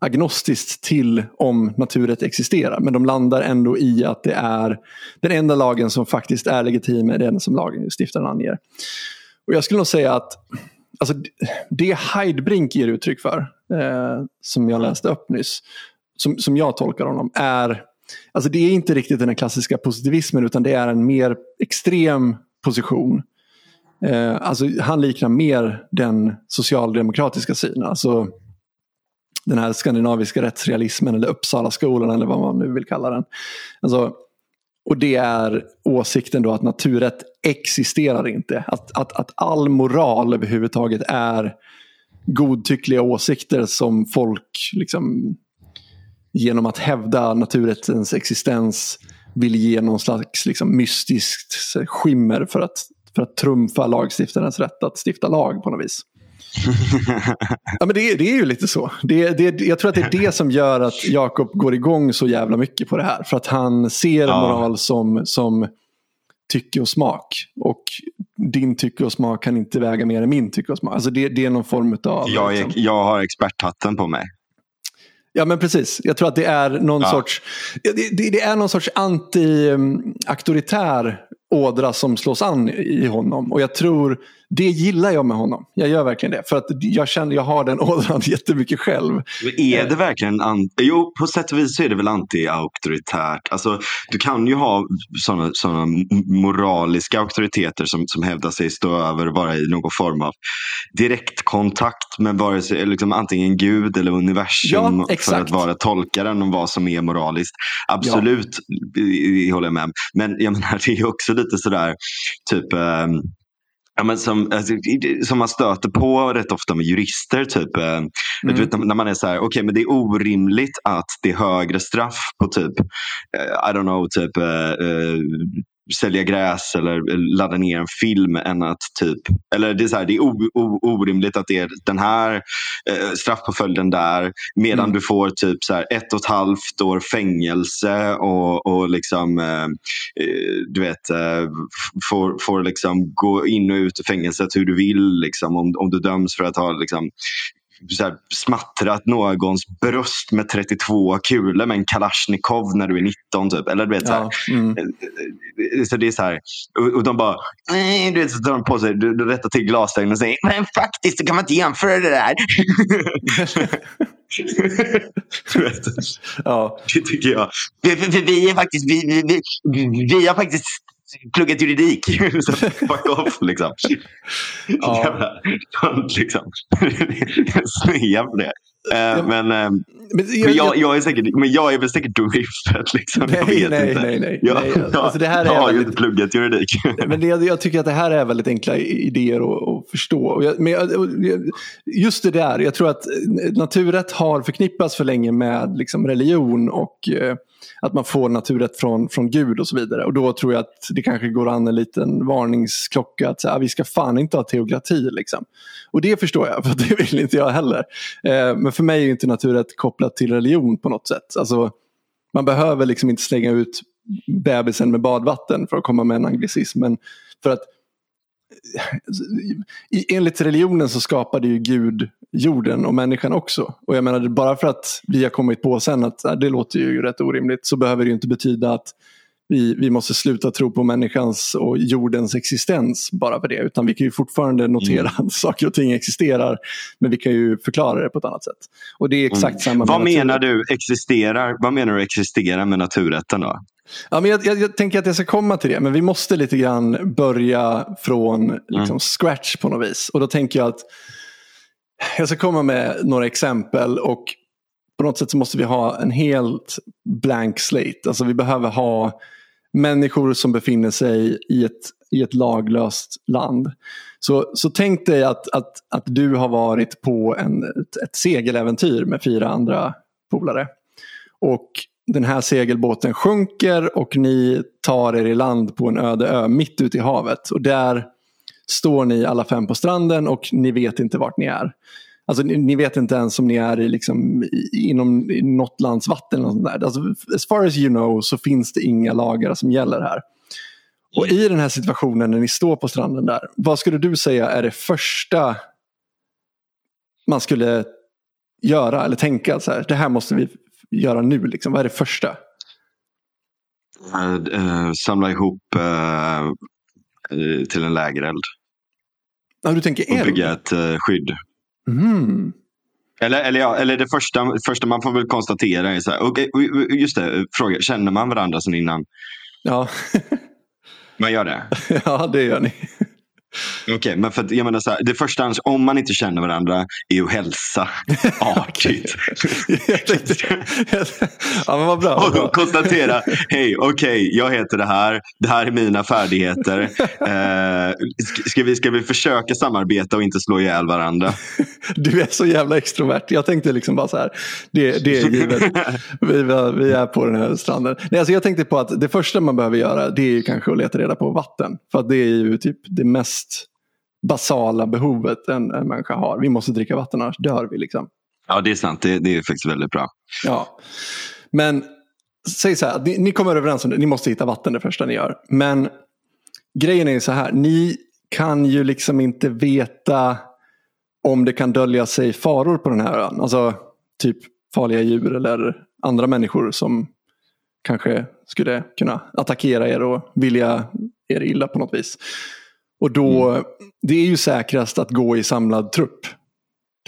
agnostiskt till om naturrätt existerar. Men de landar ändå i att det är den enda lagen som faktiskt är legitim är den som lagstiftaren anger. Och jag skulle nog säga att alltså, det Heidbrink ger uttryck för, eh, som jag läste upp nyss, som, som jag tolkar honom, är Alltså det är inte riktigt den klassiska positivismen utan det är en mer extrem position. Eh, alltså han liknar mer den socialdemokratiska synen. Alltså den här skandinaviska rättsrealismen eller Uppsala-skolan eller vad man nu vill kalla den. Alltså, och det är åsikten då att naturrätt existerar inte. Att, att, att all moral överhuvudtaget är godtyckliga åsikter som folk liksom genom att hävda naturrättens existens vill ge någon slags liksom, mystiskt skimmer för att, för att trumfa lagstiftarens rätt att stifta lag på något vis. ja, men det, det är ju lite så. Det, det, jag tror att det är det som gör att Jakob går igång så jävla mycket på det här. För att han ser Ja. moral som, som tycke och smak. Och din tycke och smak kan inte väga mer än min tycke och smak. Alltså det, det är någon form av... Jag, liksom- jag har experthatten på mig. Ja men precis. Jag tror att det är någon Ja. sorts, det, det, det är någon sorts anti-auktoritär ådra som slås an i honom. Och jag tror, det gillar jag med honom. Jag gör verkligen det. För att jag känner, jag har den ådran jättemycket själv. Men är det verkligen, anti, jo på sätt och vis är det väl anti-auktoritärt. Alltså, du kan ju ha sådana såna moraliska auktoriteter som, som hävdar sig stå över och vara i någon form av direktkontakt med vare sig, liksom, antingen Gud eller universum Ja, för att vara tolkaren om vad som är moraliskt. Absolut, det håller jag med. Men jag menar, det är också lite sådär, typ ehm, Ja, men som, alltså, som man stöter på rätt ofta med jurister. Typ, eh, Mm. du vet, när man är så här, okej men det är orimligt att det är högre straff på typ, eh, I don't know, typ eh, eh, sälja gräs eller ladda ner en film än att typ, eller det är, så här, det är o, o, orimligt att det är den här eh, straffpåföljden där medan Mm. du får typ så här ett och ett halvt år fängelse och, och liksom eh, eh, du vet, eh, får, får liksom gå in och ut ur fängelset hur du vill. Liksom, om, om du döms för att ha liksom, så här, smattrat någons bröst med 32 kulor med en kalasjnikov när du är 19. Typ. Eller, du vet, så här, Ja, mm. så det är så här, och, och de bara, du vet, så tar de på sig, du, du rättar till glasögonen och säger, men faktiskt så kan man inte jämföra det där. Ja. det tycker jag. För, för vi är faktiskt, vi, vi, vi, vi har faktiskt pluggat juridik. Så fuck off liksom. Ja. Jävla tönt liksom. Snea på det. Men, Men men, jag, jag är säkert, men jag är väl säkert dum i huvudet. Liksom. jag Nej, vet nej, inte. nej, nej, Jag, nej. Alltså, det här är jag har ju väldigt- inte pluggat juridik. Men det, jag tycker att det här är väldigt enkla idéer att, att förstå. Och jag, men jag, jag- just det där, jag tror att naturrätt har förknippats för länge med liksom religion och eh, att man får naturrätt från, från Gud och så vidare. Och då tror jag att det kanske går an en liten varningsklocka att säga, ah, vi ska fan inte ha teokrati. Liksom. Och det förstår jag, för det vill inte jag heller. Eh, men för mig är inte naturrätt kopplat till religion på något sätt. Alltså, man behöver liksom inte slänga ut bebisen med badvatten för att komma med en anglicism. Men för att i- enligt religionen så skapade ju Gud jorden och människan också. Och jag menar bara för att vi har kommit på sen att det låter ju rätt orimligt så behöver det ju inte betyda att vi, vi måste sluta tro på människans och jordens existens bara för det. Utan vi kan ju fortfarande notera att saker och ting existerar men vi kan ju förklara det på ett annat sätt. Och det är exakt samma Mm. Vad menar du existerar? Vad menar du existerar med naturrätten då? Ja, men jag, jag, jag tänker att jag ska komma till det, men vi måste lite grann börja från liksom, scratch på något vis. Och då tänker jag att jag ska komma med några exempel och på något sätt så måste vi ha en helt blank slate. Alltså vi behöver ha människor som befinner sig i ett, i ett laglöst land. Så, så tänk dig att, att, att du har varit på en, ett, ett segeläventyr med fyra andra polare. Och den här segelbåten sjunker och ni tar er i land på en öde ö mitt ute i havet. Och där står ni alla fem på stranden och ni vet inte vart ni är. Alltså, ni, ni vet inte ens om ni är i, liksom, i, inom i något lands vatten. Eller något sånt där. Alltså, as far as you know så finns det inga lagar som gäller här. Och i den här situationen när ni står på stranden där, vad skulle du säga är det första man skulle göra eller tänka så här, det här måste vi göra nu, liksom. vad är det första? Eh, eh, samla ihop eh, till en lägereld Ja, du tänker och eld? bygga ett skydd. Mm. Eller, eller, ja, eller det första, första man får väl konstatera är så här, okej, just det, fråga, känner man varandra sedan innan? Ja. Man gör det? ja, det gör ni. Okej, men för att, jag menar så här, det första, om man inte känner varandra, är att hälsa artigt. ja, men vad bra. Vad Och bra. konstatera, hej, okej, jag heter det här, det här är mina färdigheter. Eh, ska, vi, ska vi försöka samarbeta och inte slå ihjäl varandra? Du är så jävla extrovert. Jag tänkte liksom bara så här, det, det är givet. Vi, vi är på den här stranden. Nej, alltså jag tänkte på att det första man behöver göra det är ju kanske att leta reda på vatten. För att det är ju typ det mest basala behovet en, en människa har. Vi måste dricka vatten annars dör vi. Liksom. Ja, det är sant. Det, det är faktiskt väldigt bra. Ja. Men säg så här, ni, ni kommer överens om det. Ni måste hitta vatten det första ni gör. Men grejen är ju så här, ni kan ju liksom inte veta om det kan dölja sig faror på den här ön. Alltså typ farliga djur eller andra människor som kanske skulle kunna attackera er och vilja er illa på något vis. Och då, mm. det är ju säkrast att gå i samlad trupp.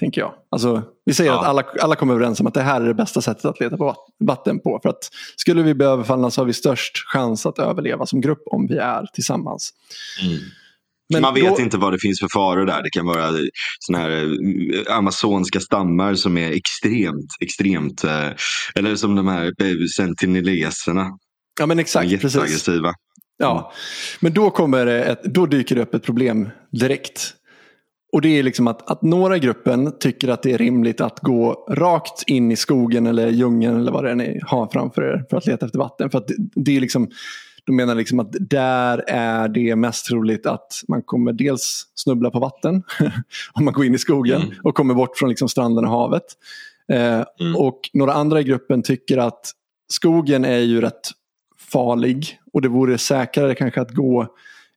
Tänker jag. Alltså, vi säger ja. att alla, alla kommer överens om att det här är det bästa sättet att leta på vatten på. För att skulle vi bli överfallna så har vi störst chans att överleva som grupp om vi är tillsammans. Mm. Men Man vet då... inte vad det finns för faror där. Det kan vara såna här eh, amazonska stammar som är extremt, extremt, eh, eller som de här sentineleserna. Ja men exakt, precis. Ja, men då, kommer ett, då dyker det upp ett problem direkt. Och det är liksom att, att några i gruppen tycker att det är rimligt att gå rakt in i skogen eller djungeln eller vad det är ni har framför er för att leta efter vatten. För att det, det är liksom de menar liksom att där är det mest troligt att man kommer dels snubbla på vatten om man går in i skogen mm. och kommer bort från liksom stranden och havet. Eh, mm. Och några andra i gruppen tycker att skogen är ju rätt farlig och det vore säkrare kanske att gå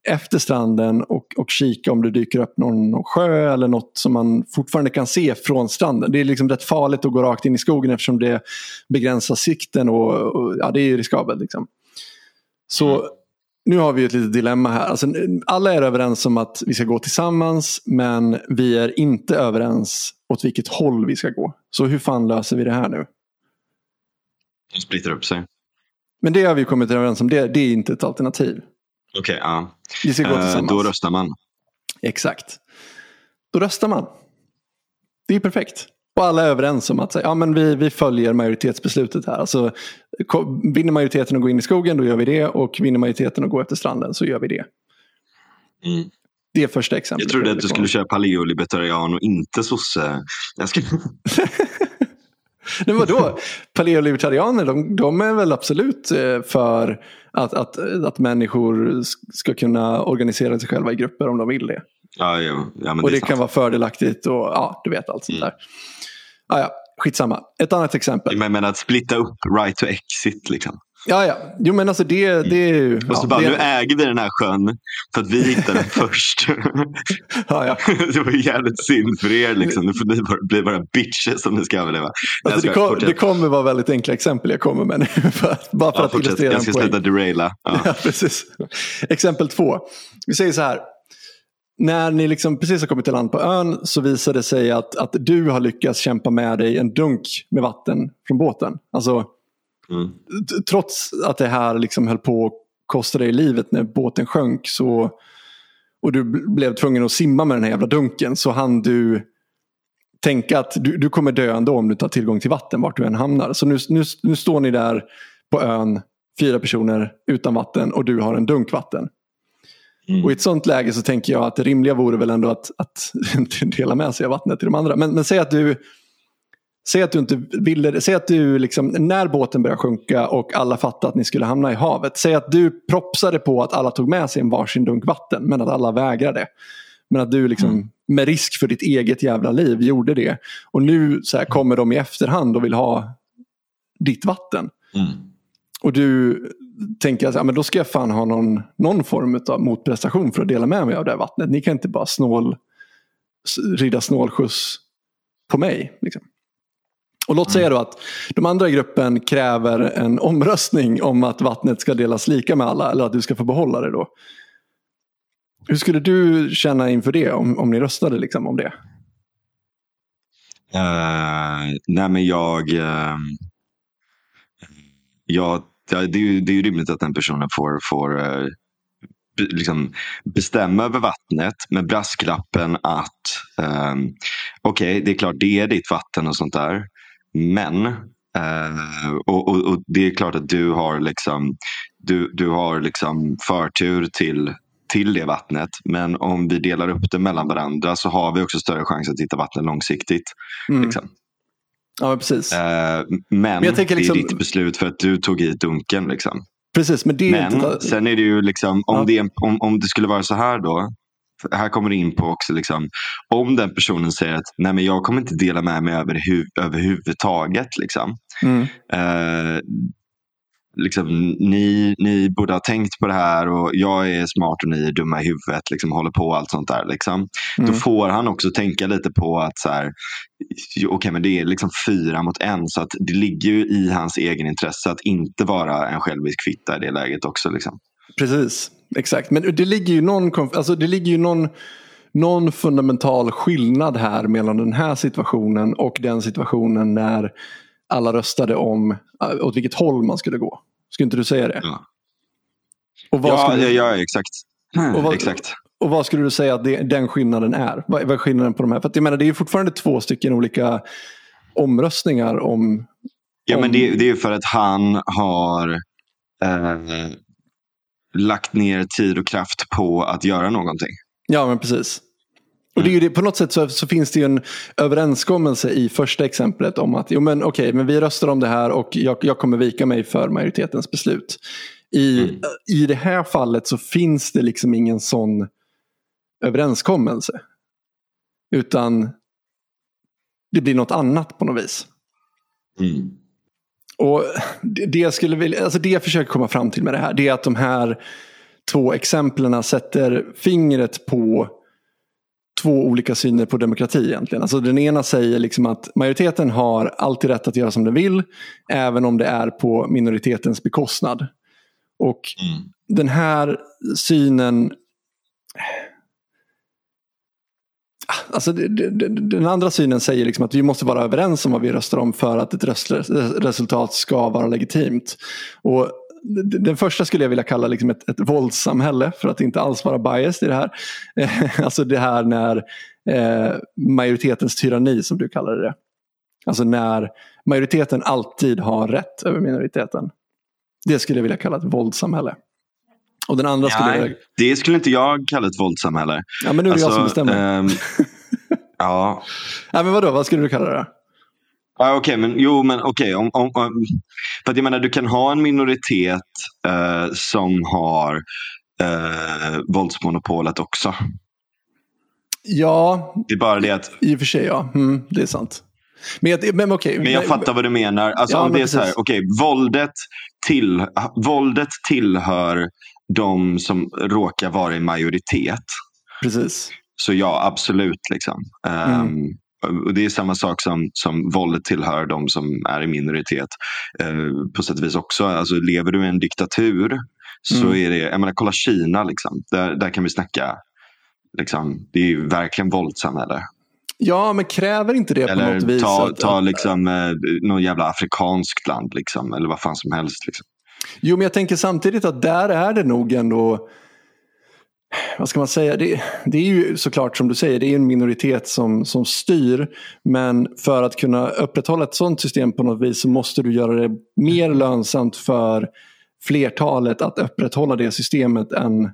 efter stranden och, och kika om det dyker upp någon, sjö eller något som man fortfarande kan se från stranden. Det är liksom rätt farligt att gå rakt in i skogen eftersom det begränsar sikten och, och ja, det är riskabelt. Liksom. Så mm. nu har vi ett litet dilemma här. Alltså, alla är överens om att vi ska gå tillsammans men vi är inte överens åt vilket håll vi ska gå. Så hur fan löser vi det här nu? De splittrar upp sig. Men det har vi kommit överens om, det, det är inte ett alternativ. Okej, okay, ja. Vi ska gå eh, tillsammans. då röstar man. Exakt. Då röstar man. Det är perfekt. Och alla är överens om att ja, men vi, vi följer majoritetsbeslutet här. Alltså, vinner majoriteten att gå in i skogen, då gör vi det. Och vinner majoriteten att gå efter stranden, så gör vi det. Mm. Det är första exemplet. Jag trodde att du skulle köra paleolibertarian och inte sosse. Jag ska... Nej, vadå? Paleolibertarianer, de, de är väl absolut eh, för att, att, att människor ska kunna organisera sig själva i grupper om de vill det. Ja, ja, ja, och det, det kan vara fördelaktigt och ja, du vet allt sånt mm. där. Ah, ja, skitsamma. Ett annat exempel. Men, men att splitta upp right to exit liksom. Ja, ja. Jo, men alltså det, det är ju... Och så bara, det... nu äger vi den här sjön för att vi hittade den först. ja, ja. det var jävligt synd för er. Liksom. Nu får ni bara, bli bara bitches om ni ska överleva. Alltså, det, kom, det, kommer vara väldigt enkla exempel jag kommer med nu. För, bara för ja, att fortsätt. illustrera Jag ska sluta deraila. Ja. ja, precis. Exempel två. Vi säger så här när ni liksom precis har kommit till land på ön så visar det sig att, att du har lyckats kämpa med dig en dunk med vatten från båten. Alltså, mm. Trots att det här liksom höll på att kosta dig livet när båten sjönk så, och du blev tvungen att simma med den här jävla dunken så hann du tänka att du, du kommer dö ändå om du tar tillgång till vatten vart du än hamnar. Så nu, nu, nu står ni där på ön, fyra personer utan vatten och du har en dunk vatten. Mm. Och i ett sånt läge så tänker jag att det rimliga vore väl ändå att, att dela med sig av vattnet till de andra. Men, men säg att du Säg att du inte ville Säg att du liksom, när båten börjar sjunka och alla fattade att ni skulle hamna i havet. Säg att du propsade på att alla tog med sig en varsin dunk vatten men att alla vägrade. Men att du liksom, mm. med risk för ditt eget jävla liv gjorde det. Och nu så här, kommer de i efterhand och vill ha ditt vatten. Mm. Och du tänker att ja, men då ska jag fan ha någon, någon form av motprestation för att dela med mig av det här vattnet. Ni kan inte bara snål, rida snålskjuts på mig. Liksom. Och låt säga då att de andra i gruppen kräver en omröstning om att vattnet ska delas lika med alla eller att du ska få behålla det då. Hur skulle du känna inför det om, om ni röstade liksom om det? Uh, nej men jag, eh, uh, jag ja, det, är ju, det är ju rimligt att den personen får, får uh, liksom bestämma över vattnet med brasklappen att um, okej, okay, det är klart det är ditt vatten och sånt där. Men uh, och, och, och, det är klart att du har liksom du, du har liksom förtur till till det vattnet. Men om vi delar upp det mellan varandra så har vi också större chans att hitta vatten långsiktigt. Mm. Liksom. Ja, precis. Uh, men, men jag tänker liksom... det är liksom- ditt beslut för att du tog hit dunken. Liksom. Precis, men det men inte... sen är det ju liksom, om, ja. det, om, om det skulle vara så här då. Här kommer det in på också, liksom, om den personen säger att Nej, men jag kommer inte dela med mig över, överhuvudtaget. Liksom. Mm. Uh, liksom, ni, ni borde ha tänkt på det här och jag är smart och ni är dumma i huvudet. Liksom, håller på och allt sånt där. Liksom. Mm. Då får han också tänka lite på att så här, okay, men det är liksom fyra mot en. Så att det ligger ju i hans egen intresse att inte vara en självisk fitta i det läget också. Liksom. Precis, exakt. Men det ligger ju någon, alltså det ligger ju någon, någon fundamental skillnad här mellan den här situationen och den situationen när alla röstade om äh, åt vilket håll man skulle gå. Skulle inte du säga det? Ja. Ja, skulle, ja, ja, exakt. Och vad- exakt. och vad skulle du säga att det, den skillnaden är? Vad, vad är skillnaden på de här? För att jag menar, det är fortfarande två stycken olika omröstningar om... Ja, om men det, det är för att han har eh, lagt ner tid och kraft på att göra någonting. Ja, men precis. Och det är ju det, på något sätt så, så finns det ju en överenskommelse i första exemplet om att jo, men, okej, men vi röstar om det här och jag, jag kommer vika mig för majoritetens beslut. I, Mm. I det här fallet så finns det liksom ingen sån överenskommelse. Utan det blir något annat på något vis. Och det, jag skulle vilja, alltså det jag försöker komma fram till med det här det är att de här två exemplen sätter fingret på två olika syner på demokrati egentligen. Alltså den ena säger liksom att majoriteten har alltid rätt att göra som den vill även om det är på minoritetens bekostnad. Och den här synen Alltså, den andra synen säger liksom att vi måste vara överens om vad vi röstar om för att ett röstresultat ska vara legitimt. Och den första skulle jag vilja kalla liksom ett, ett våldssamhälle för att inte alls vara biased i det här. Alltså det här när eh, majoritetens tyranni som du kallade det. Alltså när majoriteten alltid har rätt över minoriteten. Det skulle jag vilja kalla ett våldssamhälle. Och den andra skulle. Nej, det skulle inte jag kalla ett våldssamhälle. Ja men nu är det jag som Alltså, bestämmer. ehm, ja, Nej men vadå, vad skulle du kalla det? Ja, okej, men jo, men okej. om, om, om, för att jag menar, du kan ha en minoritet eh, som har eh, våldsmonopolet också. Ja, Det är bara det att, i och för sig ja. Mm, det är sant. Men, jag- men okej. men jag fattar vad du menar. Alltså, Ja, om men det är så här, precis. okej, våldet, till, våldet tillhör de som råkar vara i majoritet. Precis. Så ja, absolut. Liksom. Ehm, och det är samma sak som, som våldet tillhör de som är i minoritet. Uh, på sätt och vis också. Alltså, lever du i en diktatur så Mm. är det, jag menar kolla Kina. Liksom. Där, där kan vi snacka. Liksom, det är ju verkligen våldsamhälle. Ja, men kräver inte det på något Eller vis? ta, att- ta att- liksom, eh, något jävla afrikanskt land. Liksom, eller vad fan som helst. Liksom. Jo, men jag tänker samtidigt att där är det nog ändå... Vad ska man säga? Det, det är ju såklart som du säger, det är en minoritet som, som styr. Men för att kunna upprätthålla ett sådant system på något vis så måste du göra det mer lönsamt för flertalet att upprätthålla det systemet än,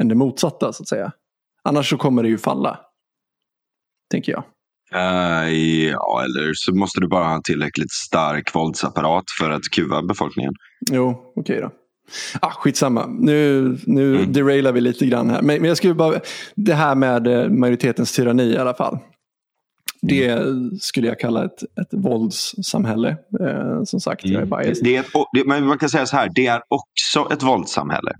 än det motsatta så att säga. Annars så kommer det ju falla. Tänker jag. Eh, ja, eller så måste du bara ha en tillräckligt stark våldsapparat för att kuva befolkningen. Jo, okej då. Ah, skitsamma, nu, nu Mm. derailar vi lite grann här. Men, men jag skulle bara, det här med eh, majoritetens tyranni i alla fall. Det Mm. skulle jag kalla ett, ett våldssamhälle. Eh, som sagt, jag är biased. Det är det, men man kan säga så här, det är också ett våldssamhälle.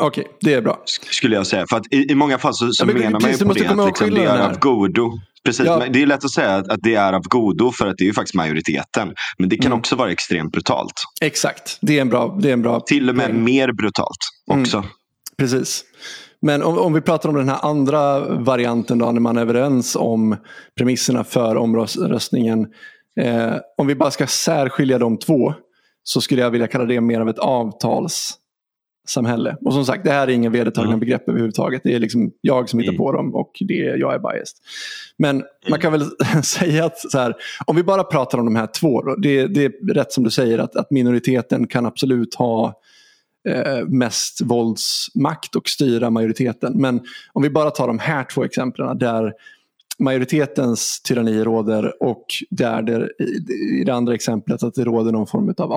Mm. Okej, det är bra. sk- Skulle jag säga. För att i, i många fall så, så Ja, men menar man precis, ju på det att liksom, det är av godo. Precis, Ja. men det är lätt att säga att, att det är av godo för att det är ju faktiskt majoriteten. Men det kan Mm. också vara extremt brutalt. Exakt, det är en bra, det är en bra Till och med poäng. mer brutalt också. Precis. Men om, om vi pratar om den här andra varianten då, när man är överens om premisserna för omröstningen. Eh, om vi bara ska särskilja de två så skulle jag vilja kalla det mer av ett avtalssamhälle. Och som sagt, det här är inga vedertagna Mm. begrepp överhuvudtaget. Det är liksom jag som hittar Mm. på dem och det är, jag är biased. Men man kan väl säga att så här, om vi bara pratar om de här två. Då, det, det är rätt som du säger att, att minoriteten kan absolut ha eh, mest våldsmakt och styra majoriteten. Men om vi bara tar de här två exemplen där majoritetens tyranni råder och där det, i, det andra exemplet att det råder någon form av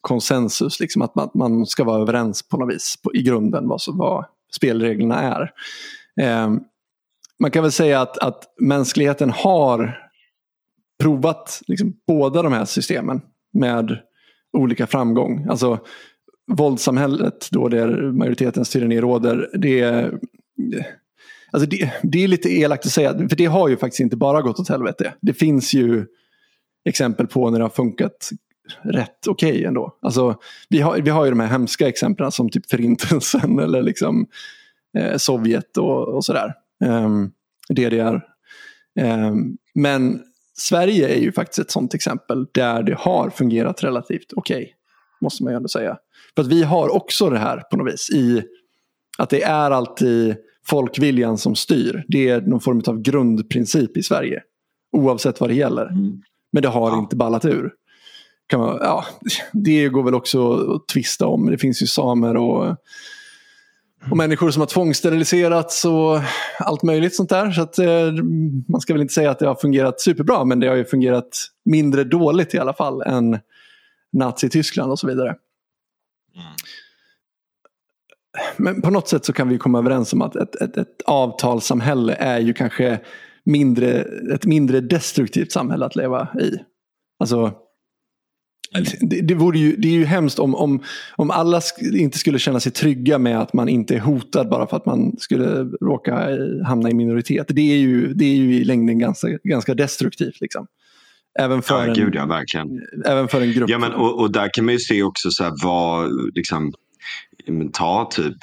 konsensus, Liksom att man, man ska vara överens på något vis på, i grunden vad, så, vad spelreglerna är. Eh, man kan väl säga att, att mänskligheten har provat liksom, båda de här systemen med olika framgång. Alltså våldssamhället då där majoritetens tyranni råder. Det är, alltså det, det är lite elakt att säga, för det har ju faktiskt inte bara gått åt helvete. Det finns ju exempel på när det har funkat rätt okej okay ändå. Alltså, vi, har, vi har ju de här hemska exemplen som typ förintelsen eller liksom eh, Sovjet och, och sådär. Um, DDR. Um, men Sverige är ju faktiskt ett sånt exempel där det har fungerat relativt okej. Okay, måste man ju ändå säga. För att vi har också det här på något vis i att det är alltid folkviljan som styr. Det är någon form av grundprincip i Sverige. Oavsett vad det gäller. Mm. Men det har ja. inte ballat ur. Kan man, ja, det går väl också att tvista om. Det finns ju samer och, och människor som har tvångssteriliserats och allt möjligt sånt där. Så att, eh, man ska väl inte säga att det har fungerat superbra men det har ju fungerat mindre dåligt i alla fall än Nazityskland och så vidare. Mm. Men på något sätt så kan vi komma överens om att ett, ett, ett avtalssamhälle är ju kanske mindre, ett mindre destruktivt samhälle att leva i. Alltså, det, det, vore ju, det är ju hemskt om, om, om alla inte skulle känna sig trygga med att man inte är hotad bara för att man skulle råka hamna i minoritet. Det är ju, det är ju i längden ganska, ganska destruktivt. Liksom. Även för, ja, en, gud, ja, verkligen. även för en grupp. Ja, men, och, och där kan man ju se också så här, vad, liksom, ta typ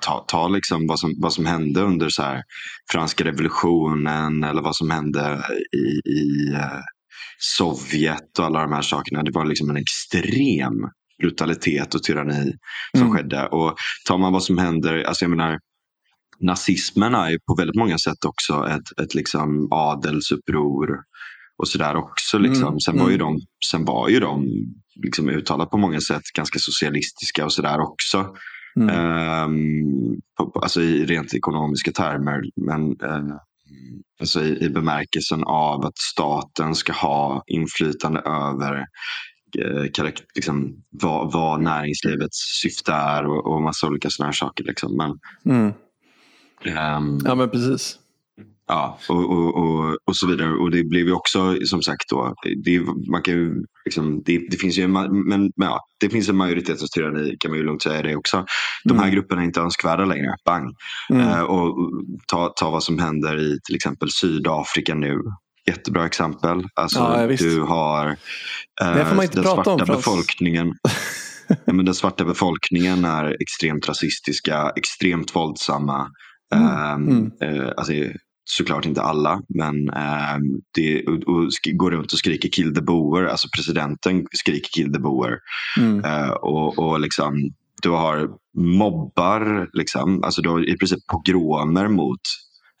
ta, ta liksom vad, som, vad som hände under så här, franska revolutionen eller vad som hände i, i uh, Sovjet och alla de här sakerna. Det var liksom en extrem brutalitet och tyranni som mm. skedde. Och tar man vad som händer, alltså jag menar nazismen är ju på väldigt många sätt också ett, ett liksom adelsuppror och sådär också. Liksom. Mm. Sen, var ju mm. de, sen var ju de liksom uttalat på många sätt ganska socialistiska och sådär också. Mm. Um, på, alltså i rent ekonomiska termer. Men uh, alltså i, i bemärkelsen av att staten ska ha inflytande över uh, liksom, vad, vad näringslivets syfte är och, och massa olika sådana här saker. Liksom. Men, mm. um, ja men precis. Ja, och, och, och, och, så vidare. Och det blev ju också som sagt då, det, man kan ju, liksom, det, det finns ju en, men, men, ja, det finns en majoritetens tyranni kan man ju lugnt säga det också. De här mm. grupperna är inte önskvärda längre, bang. Mm. Uh, och ta, ta vad som händer i till exempel Sydafrika nu. Jättebra exempel. Alltså, ja, du har uh, den svarta om, befolkningen. ja, men den svarta befolkningen är extremt rasistiska, extremt våldsamma. Mm. Um, uh, alltså, såklart inte alla, men eh, det, och, och går runt och skriker kill the boer, alltså presidenten skriker kill the boer. Mm. Eh, och, och liksom, du har mobbar, liksom, alltså du har i princip pogromer mot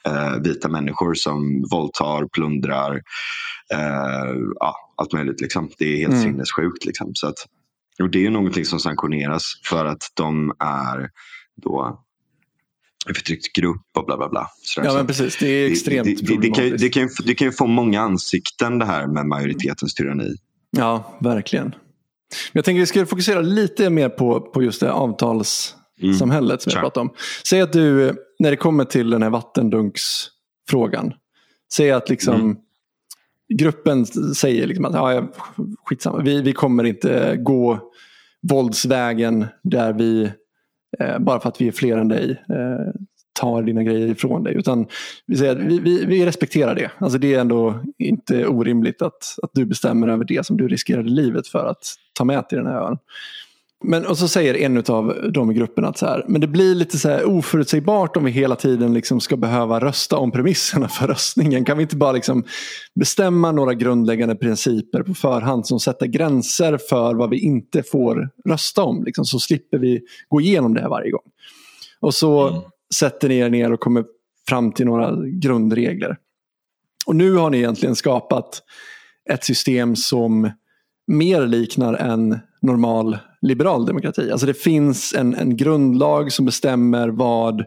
eh, vita människor som våldtar, plundrar, eh, ja, allt möjligt. Liksom. Det är helt mm. sinnessjukt. Liksom. Så att, och det är någonting som sanktioneras för att de är då förtryckt grupp och bla bla bla. Så ja men precis, det är extremt det, det, det, kan, det, kan, det kan ju få många ansikten det här med majoritetens tyranni. Ja, verkligen. Jag tänker att vi ska fokusera lite mer på, på just det avtalssamhället mm. som jag pratade om. Säg att du, när det kommer till den här vattendunksfrågan. Säg att liksom mm. gruppen säger liksom att ja, skitsamma, vi, vi kommer inte gå våldsvägen där vi eh, bara för att vi är fler än dig eh, tar dina grejer ifrån dig. Utan vi, säger vi, vi, vi, respekterar det. Alltså det är ändå inte orimligt att, att du bestämmer över det som du riskerade livet för att ta med till den här ön. Men, och så säger en av de i gruppen att så här, men det blir lite så här oförutsägbart om vi hela tiden liksom ska behöva rösta om premisserna för röstningen. Kan vi inte bara liksom bestämma några grundläggande principer på förhand som sätter gränser för vad vi inte får rösta om? Liksom, så slipper vi gå igenom det här varje gång. Och så mm. sätter ni er ner och kommer fram till några grundregler. Och nu har ni egentligen skapat ett system som mer liknar en normal liberal demokrati. Alltså det finns en, en grundlag som bestämmer vad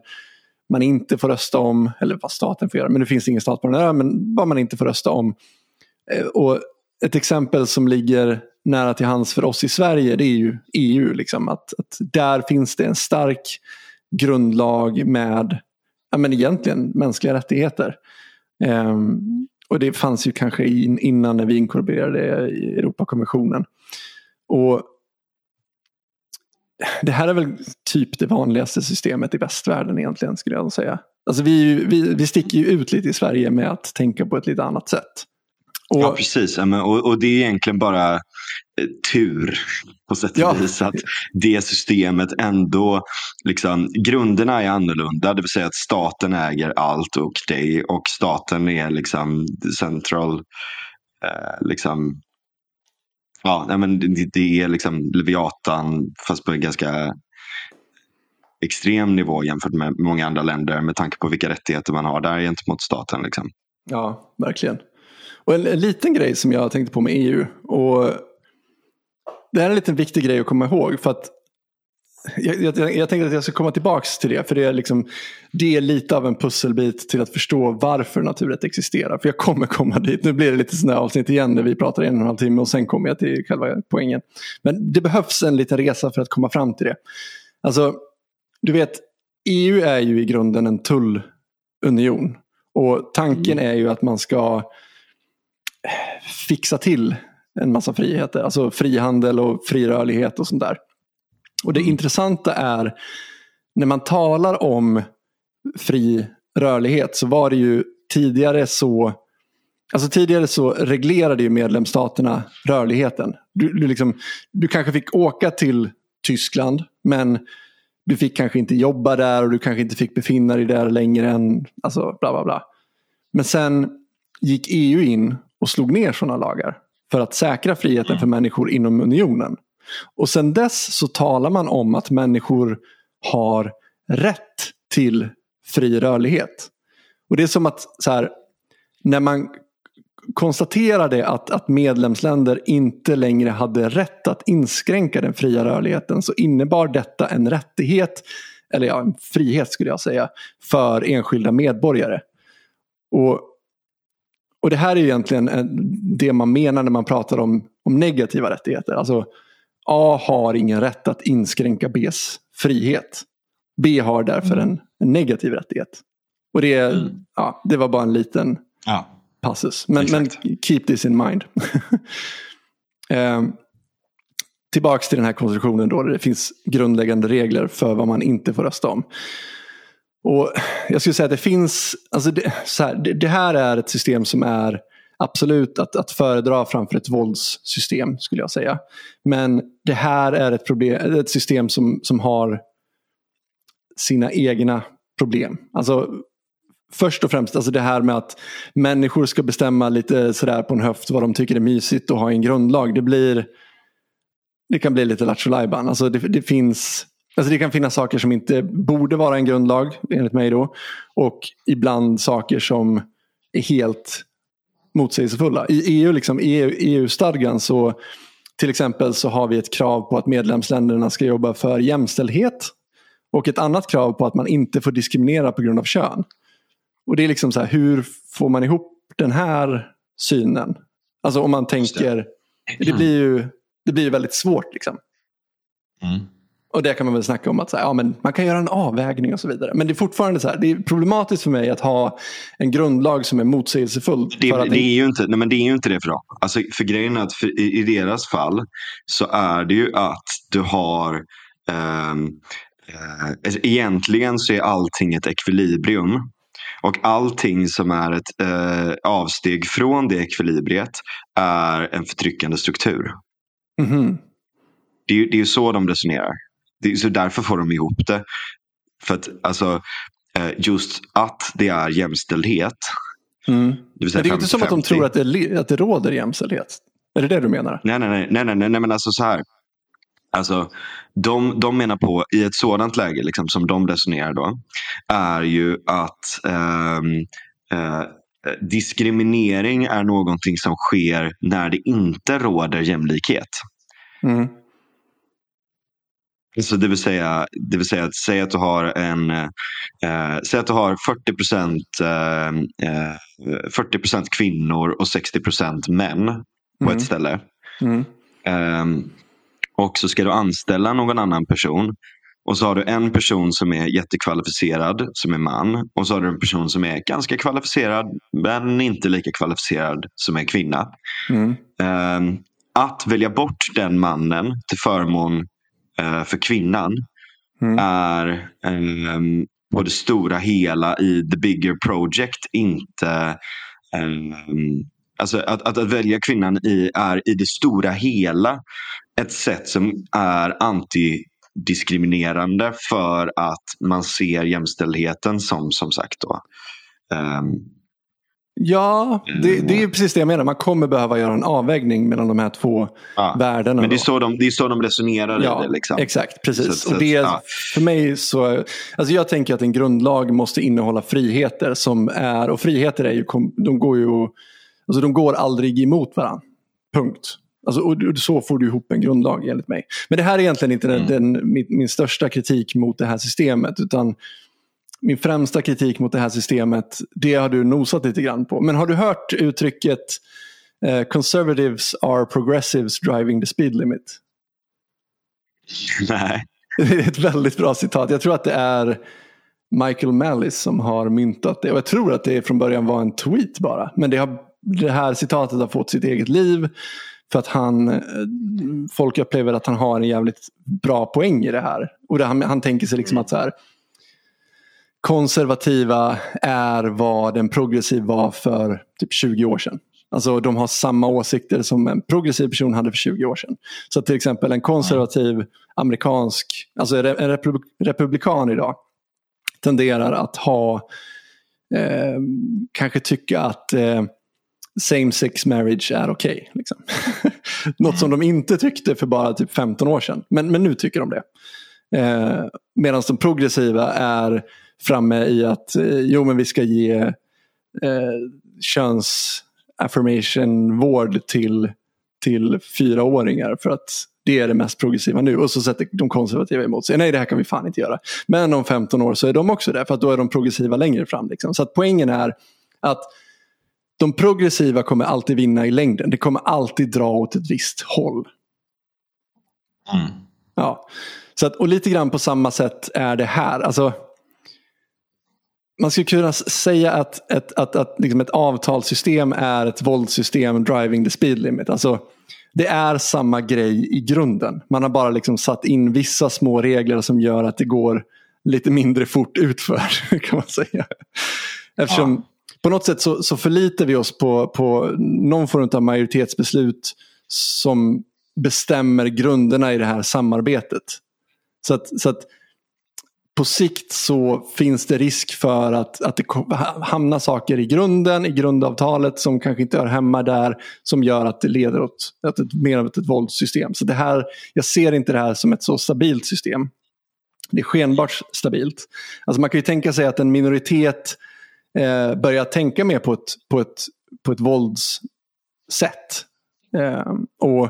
man inte får rösta om, eller vad staten får göra, men det finns ingen stat på den här, men vad man inte får rösta om. Eh, och ett exempel som ligger nära till hands för oss i Sverige det är ju EU. Liksom, att, att där finns det en stark grundlag med ja, men egentligen mänskliga rättigheter. Um, Och det fanns ju kanske in, innan när vi inkorporerade i Europakonventionen. Och det här är väl typ det vanligaste systemet i västvärlden egentligen skulle jag säga. Alltså vi, vi, vi sticker ju ut lite i Sverige med att tänka på ett lite annat sätt. Och, ja precis, och, och det är egentligen bara eh, tur på sätt och ja. vis att det systemet ändå, liksom, grunderna är annorlunda. Det vill säga att staten äger allt och dig och staten är liksom central, eh, liksom, ja, men det, det är liksom Leviatan fast på en ganska extrem nivå jämfört med många andra länder med tanke på vilka rättigheter man har där gentemot staten. Liksom. Ja, verkligen. Och en, en, liten grej som jag tänkte på med EU. Och det här är en liten viktig grej att komma ihåg. för att jag, jag, jag tänkte att jag ska komma tillbaka till det. För det är, liksom, det är lite av en pusselbit till att förstå varför naturrätt existerar. För jag kommer komma dit. Nu blir det lite sådana avsnitt igen där vi pratar en och en halv timme och sen kommer jag till själva poängen. Men det behövs en liten resa för att komma fram till det. Alltså, du vet, EU är ju i grunden en tullunion. Och tanken mm. är ju att man ska fixa till en massa friheter. Alltså frihandel och fri rörlighet och sånt där. Och det mm. intressanta är när man talar om fri rörlighet så var det ju tidigare så Alltså tidigare så reglerade ju medlemsstaterna rörligheten. Du, du, liksom, du kanske fick åka till Tyskland men du fick kanske inte jobba där och du kanske inte fick befinna dig där längre än alltså bla bla bla. Men sen gick EU in och slog ner sådana lagar för att säkra friheten för människor inom unionen. Och sen dess så talar man om att människor har rätt till fri rörlighet. Och det är som att så här, när man konstaterade att, att medlemsländer inte längre hade rätt att inskränka den fria rörligheten så innebar detta en rättighet, eller ja, en frihet skulle jag säga, för enskilda medborgare. Och, och det här är egentligen det man menar när man pratar om, om negativa rättigheter. Alltså A har ingen rätt att inskränka Bs frihet. B har därför en, en negativ rättighet. Och det, mm. ja, det var bara en liten ja passus. Men, men keep this in mind. eh, tillbaks till den här konstruktionen då, där det finns grundläggande regler för vad man inte får rösta om. Och Jag skulle säga att det finns, alltså det, här, det, det, här är ett system som är absolut att, att föredra framför ett våldssystem skulle jag säga. Men det här är ett, problem, ett system som, som har sina egna problem. Alltså först och främst alltså det här med att människor ska bestämma lite sådär på en höft vad de tycker är mysigt och ha en grundlag. Det blir det kan bli lite lattjo alltså det, det, finns Alltså det kan finnas saker som inte borde vara en grundlag enligt mig då. Och ibland saker som är helt motsägelsefulla. I EU, liksom, EU, EU-stadgan så till exempel så har vi ett krav på att medlemsländerna ska jobba för jämställdhet. Och ett annat krav på att man inte får diskriminera på grund av kön. Och det är liksom så här, hur får man ihop den här synen? Alltså om man tänker, det. det blir ju det blir väldigt svårt. liksom. Mm. Och det kan man väl snacka om att så här, ja, men man kan göra en avvägning och så vidare. Men det är fortfarande så här, det är problematiskt för mig att ha en grundlag som är motsägelsefull. Det, det, det är, ju inte, nej, men det är ju inte det för dem. Alltså, för grejen är att för, i, i, deras fall så är det ju att du har um, uh, egentligen så är allting ett ekvilibrium. Och allting som är ett eh, avsteg från det ekvilibriet är en förtryckande struktur. Mm. Det, är, det är ju så de resonerar. Det så därför får de ihop det. För att alltså, eh, just att det är jämställdhet. Mm. Det, men det är inte som att de tror att det, att det råder jämställdhet. Är det det du menar? Nej, nej, nej, nej, nej, nej men alltså så här. Alltså, de, de menar på, i ett sådant läge liksom, som de resonerar då, är ju att eh, eh, diskriminering är någonting som sker när det inte råder jämlikhet. Mm. Så det vill säga, det vill säga att säga att du har en eh, säg att du har 40 procent eh, 40 eh, kvinnor och 60 procent män på mm. ett ställe. Mm. Um, och så ska du anställa någon annan person Och så har du en person som är jättekvalificerad, som är man. Och så har du en person som är ganska kvalificerad, men inte lika kvalificerad, som är kvinna. Mm. Eh, att välja bort den mannen till förmån eh, för kvinnan Mm. är eh, på det stora hela i the bigger project inte eh, Alltså att, att, att välja kvinnan i, är i det stora hela ett sätt som är antidiskriminerande för att man ser jämställdheten som som sagt då. ehm, Ja, det, det är precis det jag menar. Man kommer behöva göra en avvägning mellan de här två ja. värdena. Men det är, så de, det är så de resonerar Ja, det. Liksom. exakt. Precis. Så- och det, ja. För mig så... Alltså jag tänker att en grundlag måste innehålla friheter som är... Och friheter är ju... De går ju... Alltså de går aldrig emot varandra. Punkt. Alltså, och så får du ihop en grundlag enligt mig. Men det här är egentligen inte Mm. den, min, min största kritik mot det här systemet. Utan min främsta kritik mot det här systemet, det har du nosat lite grann på. Men har du hört uttrycket eh, “Conservatives are progressives driving the speed limit”? Nej. Det är ett väldigt bra citat. Jag tror att det är Michael Mallis som har myntat det. Och jag tror att det från början var en tweet bara. Men det, har, det här citatet har fått sitt eget liv. För att han, eh, folk upplever att han har en jävligt bra poäng i det här. Och det, han, han tänker sig liksom att så här, konservativa är vad en progressiv var för typ 20 år sedan. Alltså de har samma åsikter som en progressiv person hade för 20 år sedan. Så till exempel en konservativ amerikansk, alltså en republikan idag tenderar att ha, eh, kanske tycka att eh, same sex marriage är okej. liksom. Något som de inte tyckte för bara typ 15 år sedan. Men, men nu tycker de det. Eh, Medan de progressiva är framme i att eh, jo men vi ska ge eh, köns affirmation vård till, till fyraåringar för att det är det mest progressiva nu. Och så sätter de konservativa emot sig. Nej, det här kan vi fan inte göra. Men om 15 år så är de också det. För att då är de progressiva längre fram. Liksom. Så att poängen är att de progressiva kommer alltid vinna i längden. Det kommer alltid dra åt ett visst håll. Mm. Ja. Så att, och lite grann på samma sätt är det här. Alltså, man skulle kunna säga att ett, att, att liksom ett avtalssystem är ett våldssystem driving the speed limit. Alltså, det är samma grej i grunden. Man har bara liksom satt in vissa små regler som gör att det går lite mindre fort utför. kan man säga. Eftersom på något sätt så, så förlitar vi oss på, på någon form av majoritetsbeslut som bestämmer grunderna i det här samarbetet. Så att, så att på sikt så finns det risk för att, att det hamnar saker i grunden, i grundavtalet som kanske inte hör hemma där, som gör att det leder åt att ett, mer av ett, ett våldssystem. Så det här, jag ser inte det här som ett så stabilt system. Det är skenbart stabilt. Alltså man kan ju tänka sig att en minoritet eh, börjar tänka mer på ett, på ett, på ett våldssätt. Eh, och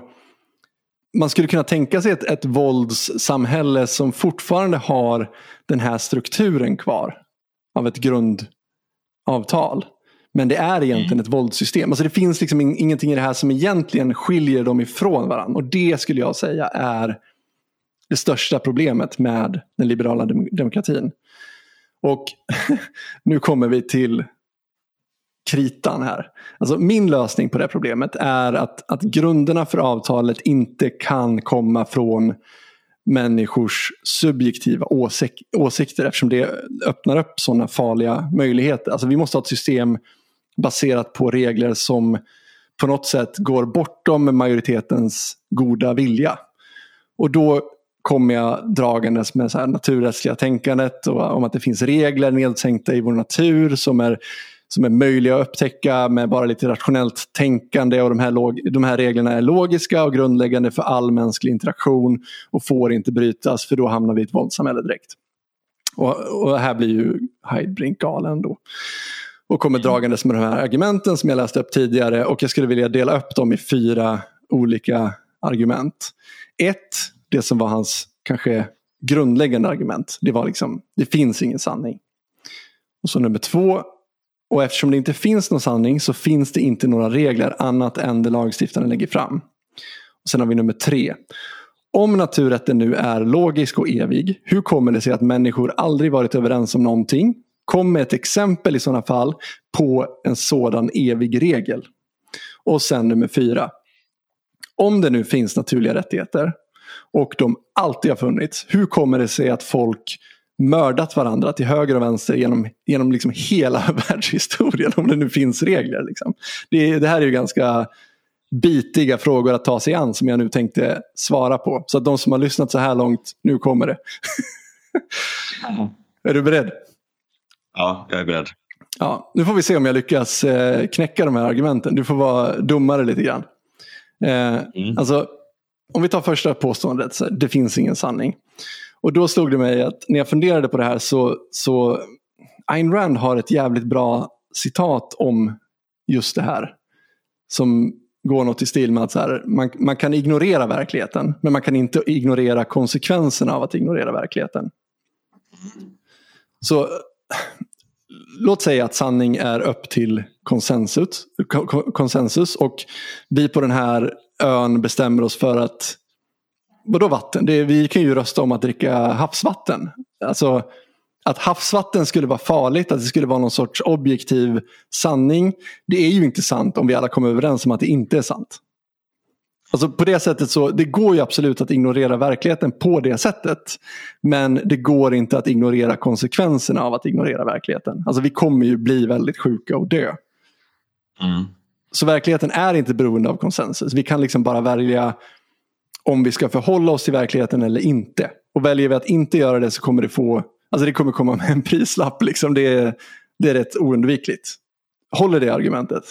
man skulle kunna tänka sig ett, ett våldssamhälle som fortfarande har den här strukturen kvar av ett grundavtal. Men det är egentligen ett våldssystem. Alltså det finns liksom in, ingenting i det här som egentligen skiljer dem ifrån varandra. Och det skulle jag säga är det största problemet med den liberala dem- demokratin. Och nu kommer vi till kritan här. Alltså min lösning på det problemet är att, att grunderna för avtalet inte kan komma från människors subjektiva åsik åsikter eftersom det öppnar upp sådana farliga möjligheter. Alltså vi måste ha ett system baserat på regler som på något sätt går bortom majoritetens goda vilja. Och då kommer jag dragandes med så här naturrättsliga tänkandet och om att det finns regler nedsänkta i vår natur som är, som är möjliga att upptäcka med bara lite rationellt tänkande och de här, log, de här reglerna är logiska och grundläggande för all mänsklig interaktion och får inte brytas för då hamnar vi i ett våldssamhälle direkt. Och, och här blir ju Heidbrink galen då. Och kommer dragandes med de här argumenten som jag läste upp tidigare och jag skulle vilja dela upp dem i fyra olika argument. Ett, det som var hans kanske grundläggande argument. Det var liksom, det finns ingen sanning. Och så nummer två, och eftersom det inte finns någon sanning så finns det inte några regler annat än det lagstiftaren lägger fram. Och sen har vi nummer tre. Om naturrätten nu är logisk och evig, hur kommer det sig att människor aldrig varit överens om någonting? Kom med ett exempel i sådana fall på en sådan evig regel. Och sen nummer fyra. Om det nu finns naturliga rättigheter och de alltid har funnits, hur kommer det sig att folk mördat varandra till höger och vänster genom, genom liksom hela världshistorien om det nu finns regler. Liksom. Det, det här är ju ganska bitiga frågor att ta sig an som jag nu tänkte svara på. Så att de som har lyssnat så här långt, nu kommer det. är du beredd? Ja, jag är beredd. Ja, nu får vi se om jag lyckas eh, knäcka de här argumenten. Du får vara domare lite grann. Eh, mm. Alltså, om vi tar första påståendet, så det finns ingen sanning. Och då slog det mig att när jag funderade på det här så, så Ayn Rand har ett jävligt bra citat om just det här. Som går något i stil med att så här, man, man kan ignorera verkligheten men man kan inte ignorera konsekvenserna av att ignorera verkligheten. Så låt säga att sanning är upp till konsensus, konsensus och vi på den här ön bestämmer oss för att Vadå vatten? Det, vi kan ju rösta om att dricka havsvatten. Alltså att havsvatten skulle vara farligt, att det skulle vara någon sorts objektiv sanning. Det är ju inte sant om vi alla kommer överens om att det inte är sant. Alltså på det sättet så, det går ju absolut att ignorera verkligheten på det sättet. Men det går inte att ignorera konsekvenserna av att ignorera verkligheten. Alltså vi kommer ju bli väldigt sjuka och dö. Mm. Så verkligheten är inte beroende av konsensus. Vi kan liksom bara välja om vi ska förhålla oss till verkligheten eller inte. Och väljer vi att inte göra det så kommer det få, alltså det kommer komma med en prislapp. Liksom. Det, är, det är rätt oundvikligt. Håller det argumentet?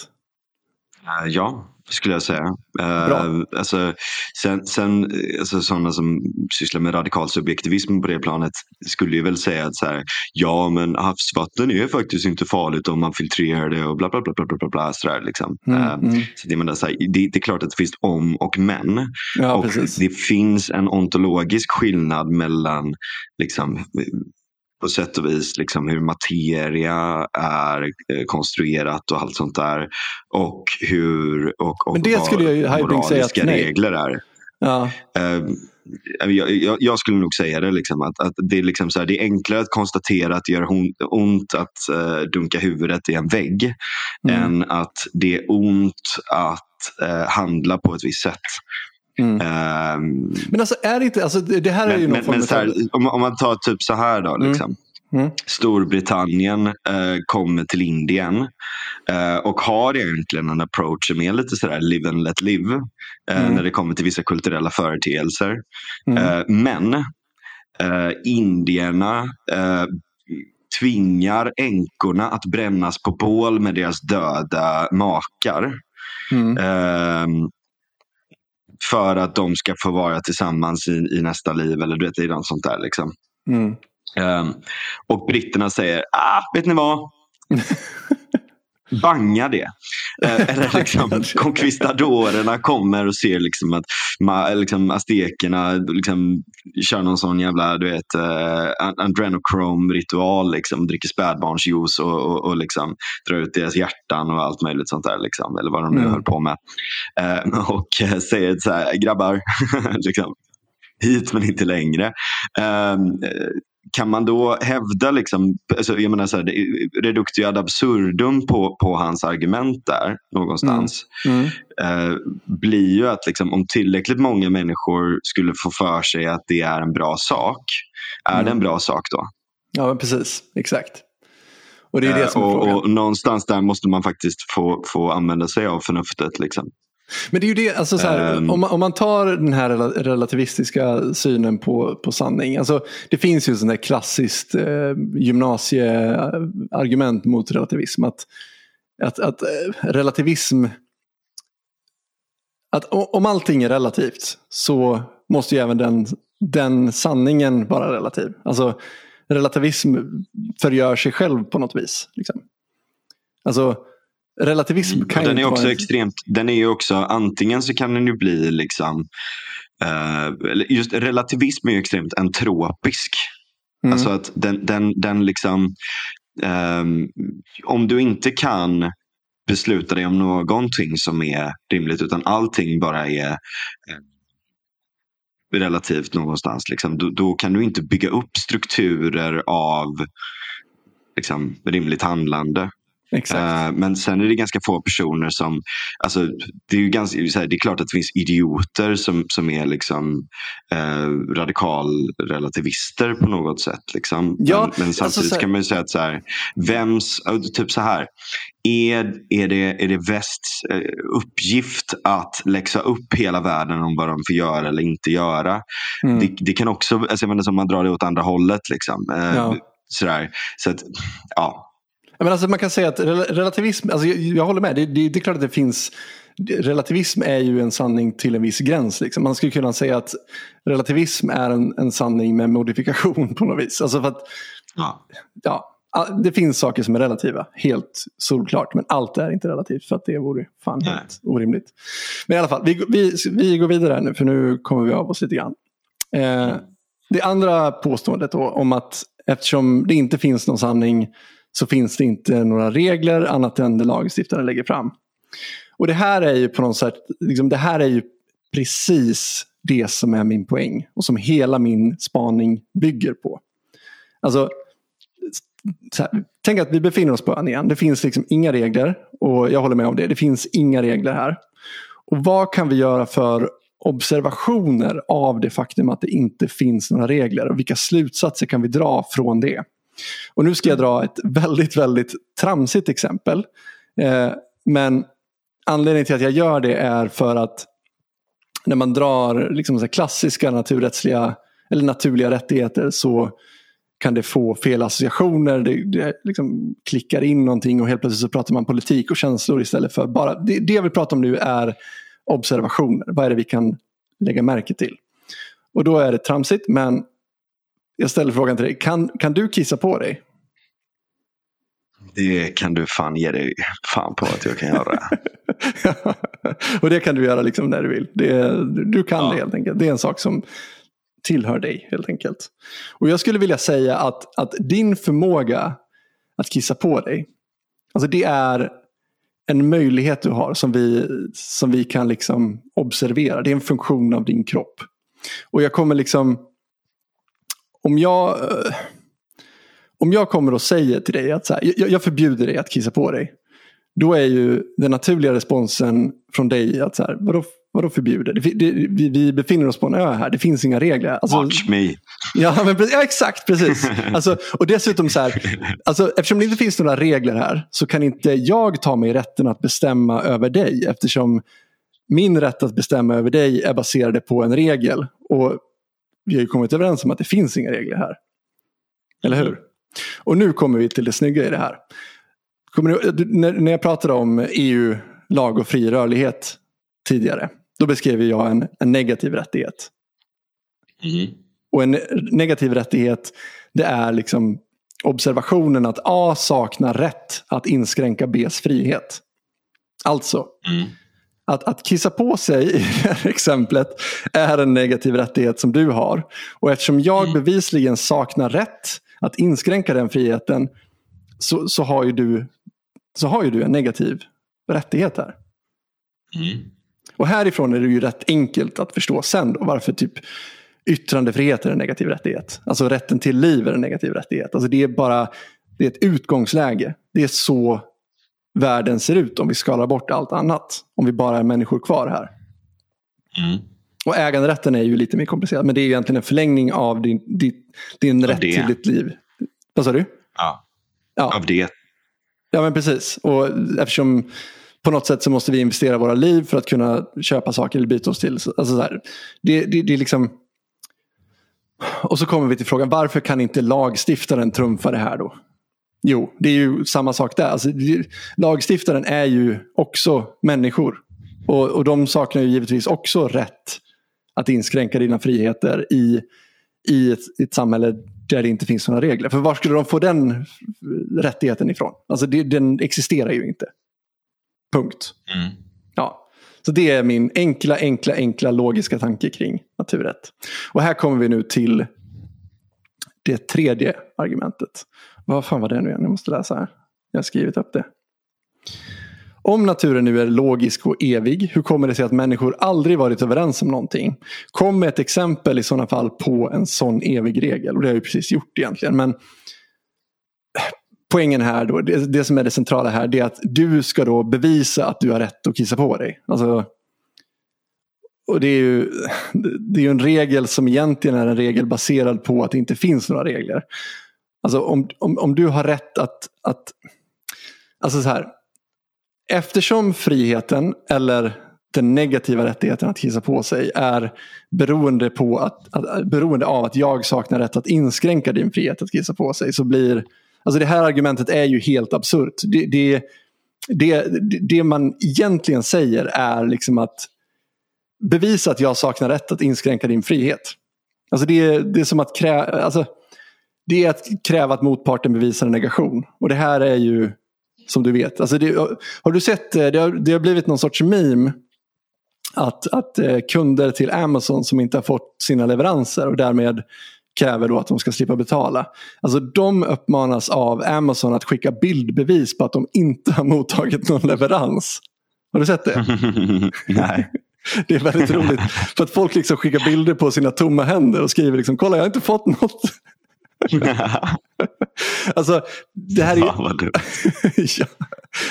Eh, ja, skulle jag säga. Uh, alltså, sen sen alltså, sådana som sysslar med radikal subjektivism på det planet skulle ju väl säga att så här, ja men havsvatten är faktiskt inte farligt om man filtrerar det och bla bla bla. bla, bla, bla så där, liksom. Mm, uh, mm. Så det, menar, så här, det, det, är klart att det finns om och men. Ja, och precis. det finns en ontologisk skillnad mellan liksom, på sätt och vis liksom hur materia är eh, konstruerat och allt sånt där. Och hur och, och Men det skulle jag ju moraliska regler är. Ja. Uh, jag, jag, jag, skulle nog säga det, liksom, att, att det, är liksom så här, det är enklare att konstatera att det gör ont att uh, dunka huvudet i en vägg mm. än att det är ont att uh, handla på ett visst sätt. Mm. Um, men alltså är det inte, alltså det här är ju någon men, form men så här, om, om, man tar typ så här då. Mm. Liksom. Mm. Storbritannien eh, kommer till Indien eh, och har egentligen en approach som är lite sådär live and let live eh, mm. när det kommer till vissa kulturella företeelser. Mm. Eh, men eh, indierna eh, tvingar änkorna att brännas på bål med deras döda makar. Mm. För att de ska få vara tillsammans i, i nästa liv eller du vet, i något sånt där. Liksom. Mm. Um, och britterna säger, ah, vet ni vad? Banga det. Uh, eller liksom, conquistadorerna kommer och ser liksom att ma, liksom, aztekerna liksom, kör någon sån jävla du vet, uh, adrenochrome-ritual. Liksom, dricker spädbarnsjuice och, och, och liksom, drar ut deras hjärtan och allt möjligt sånt där. Liksom, eller vad de nu mm. höll på med. Uh, och säger så här, grabbar, liksom, hit men inte längre. Um, kan man då hävda, liksom, alltså, jag menar så här, reductio ad absurdum på, på hans argument där någonstans mm. Mm. Eh, blir ju att liksom, om tillräckligt många människor skulle få för sig att det är en bra sak, är mm. det en bra sak då? Ja, precis. Exakt. Och det är det som är eh, och, och någonstans där måste man faktiskt få, få använda sig av förnuftet. Liksom. Men det är ju det, alltså så här, um, om, man, om man tar den här relativistiska synen på, på sanning. Alltså, det finns ju sån där klassiskt eh, gymnasieargument mot relativism. Att, att, att eh, relativism, att om allting är relativt så måste ju även den, den sanningen vara relativ. Alltså relativism förgör sig själv på något vis. Liksom. Alltså relativism mm. kan den är också en... extremt, den är ju också antingen så kan den ju bli liksom uh, just relativism är ju extremt entropisk. Mm. Alltså att den, den, den liksom um, om du inte kan besluta dig om någonting som är rimligt utan allting bara är relativt någonstans. Liksom, då, då, kan du inte bygga upp strukturer av liksom, rimligt handlande. Uh, men sen är det ganska få personer som... Alltså, det, är ju ganska, det är klart att det finns idioter som, som är liksom, uh, radikalrelativister på något sätt. Liksom. Ja, men, men alltså, samtidigt så här- kan man ju säga att så här, vems, typ så här. Är, är, det, är det västs eh, uppgift att läxa upp hela världen om vad de får göra eller inte göra? Mm. Det, det kan också, alltså jag menar, som man drar det åt andra hållet. Liksom. Eh, Ja. sådär. Så att, ja. Men alltså man kan säga att rel- relativism, alltså jag, jag håller med, det, det, det är klart att det finns Relativism är ju en sanning till en viss gräns. Liksom. Man skulle kunna säga att relativism är en, en sanning med modifikation på något vis. Alltså för att, ja. ja, det finns saker som är relativa, helt solklart. Men allt är inte relativt för att det vore fan Nej. helt orimligt. Men i alla fall, vi, vi, vi går vidare här nu för nu kommer vi av oss lite grann. Eh, det andra påståendet då, om att eftersom det inte finns någon sanning så finns det inte några regler annat än det lagstiftaren lägger fram. Och det här är ju på något sätt, liksom, det här är ju precis det som är min poäng och som hela min spaning bygger på. Alltså, så här, tänk att vi befinner oss på ön igen. Det finns liksom inga regler och jag håller med om det. Det finns inga regler här. Och vad kan vi göra för observationer av det faktum att det inte finns några regler och vilka slutsatser kan vi dra från det? Och nu ska jag dra ett väldigt, väldigt tramsigt exempel. Eh, men anledningen till att jag gör det är för att när man drar liksom så här klassiska naturrättsliga eller naturliga rättigheter så kan det få fel associationer. Det, det liksom klickar in någonting och helt plötsligt så pratar man politik och känslor istället för bara... Det, det jag vill prata om nu är observationer. Vad är det vi kan lägga märke till? Och då är det tramsigt men jag ställer frågan till dig. Kan, kan du kissa på dig? Det kan du fan ge dig fan på att jag kan göra. och det kan du göra liksom när du vill. Det, du kan Ja. det helt enkelt. Det är en sak som tillhör dig helt enkelt. Och jag skulle vilja säga att, att din förmåga att kissa på dig, alltså det är en möjlighet du har som vi, som vi kan liksom observera. Det är en funktion av din kropp. Och jag kommer liksom, om jag, eh, om jag kommer och säger till dig att så här, jag, jag förbjuder dig att kissa på dig. Då är ju den naturliga responsen från dig att så här, vadå, vadå förbjuder? Det, det, vi, vi befinner oss på en ö här, det finns inga regler. Alltså, Watch me. Ja, men, ja exakt, precis. Alltså, och dessutom så här, alltså, eftersom det inte finns några regler här så kan inte jag ta mig rätten att bestämma över dig eftersom min rätt att bestämma över dig är baserade på en regel. Och vi har ju kommit överens om att det finns inga regler här. Eller hur? Och nu kommer vi till det snygga i det här. Du- när, jag pratade om EU, lag och fri rörlighet tidigare, då beskrev jag en, en negativ rättighet. Och en negativ rättighet det är liksom observationen att A saknar rätt att inskränka Bs frihet. Alltså, att, att kissa på sig i det här exemplet är en negativ rättighet som du har. Och eftersom jag bevisligen saknar rätt att inskränka den friheten så, så, har, ju du, så har ju du en negativ rättighet här. Och härifrån är det ju rätt enkelt att förstå sen då varför typ yttrandefrihet är en negativ rättighet. Alltså rätten till liv är en negativ rättighet. Alltså det är bara det är ett utgångsläge. Det är så världen ser ut om vi skalar bort allt annat. Om vi bara är människor kvar här. Och äganderätten är ju lite mer komplicerad. Men det är egentligen en förlängning av din, din, din Av rätt det. till ditt liv. Vad sa du? Ja. Ja. Av det. Ja men precis. Och eftersom på något sätt så måste vi investera våra liv för att kunna köpa saker eller byta oss till. Alltså så här, det, det, det är liksom... Och så kommer vi till frågan varför kan inte lagstiftaren trumfa det här då? Jo, det är ju samma sak där. Alltså, lagstiftaren är ju också människor. Och, och de saknar ju givetvis också rätt att inskränka dina friheter i, i ett, i ett samhälle där det inte finns några regler. För var skulle de få den rättigheten ifrån? Alltså det, den existerar ju inte. Punkt. Ja. Så det är min enkla, enkla, enkla logiska tanke kring naturrätt. Och här kommer vi nu till det tredje argumentet. Vad fan var det nu igen? Jag måste läsa här. Jag har skrivit upp det. Om naturen nu är logisk och evig, hur kommer det sig att människor aldrig varit överens om någonting? Kom med ett exempel i sådana fall på en sån evig regel. Och det har jag ju precis gjort egentligen. Men poängen här då, det, det som är det centrala här, det är att du ska då bevisa att du har rätt att kissa på dig. Alltså, och det är ju det är ju en regel som egentligen är en regel baserad på att det inte finns några regler. Alltså om, om, om du har rätt att, att alltså så här, eftersom friheten eller den negativa rättigheten att kissa på sig är beroende, på att, att, beroende av att jag saknar rätt att inskränka din frihet att kissa på sig så blir Alltså det här argumentet är ju helt absurt. Det, det, det, det man egentligen säger är liksom att bevisa att jag saknar rätt att inskränka din frihet. Alltså det, det är som att kräva, alltså, det är att kräva att motparten bevisar en negation. Och det här är ju som du vet. Alltså det, har du sett, det har, det har blivit någon sorts meme att, att eh, kunder till Amazon som inte har fått sina leveranser och därmed kräver då att de ska slippa betala. Alltså de uppmanas av Amazon att skicka bildbevis på att de inte har mottagit någon leverans. Har du sett det? Nej. Det är väldigt roligt. För att folk liksom skickar bilder på sina tomma händer och skriver liksom kolla jag har inte fått något. alltså det här är ju, ja,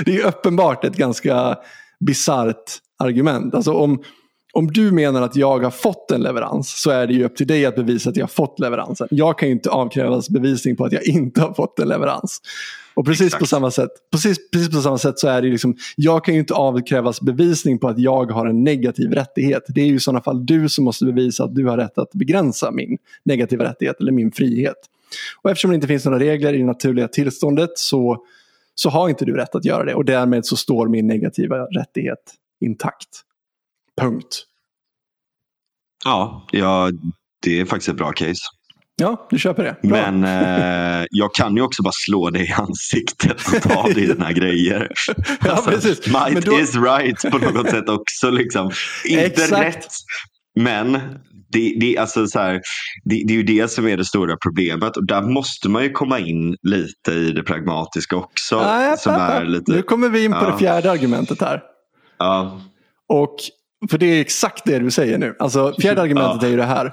det är uppenbart ett ganska bisarrt argument. Alltså om, om du menar att jag har fått en leverans så är det ju upp till dig att bevisa att jag har fått leveransen. Jag kan ju inte avkrävas bevisning på att jag inte har fått en leverans. Och precis på, samma sätt, precis, precis på samma sätt så är det ju liksom, jag kan ju inte avkrävas bevisning på att jag har en negativ rättighet. Det är ju i sådana fall du som måste bevisa att du har rätt att begränsa min negativa rättighet eller min frihet. Och eftersom det inte finns några regler i det naturliga tillståndet så, så har inte du rätt att göra det och därmed så står min negativa rättighet intakt. Punkt. Ja, ja, det är faktiskt ett bra case. Ja, du köper det. Bra. Men eh, jag kan ju också bara slå dig i ansiktet och ta dina grejer. ja, Alltså, precis. Might då- is right på något sätt också. Liksom. Inte Exakt. rätt, men det, det, är alltså så här, det, det är ju det som är det stora problemet. Och där måste man ju komma in lite i det pragmatiska också. Nej, som app, är lite, Nu kommer vi in på Ja. det fjärde argumentet här. ja, Och för det är exakt det du säger nu. Alltså fjärde argumentet Ja. är ju det här.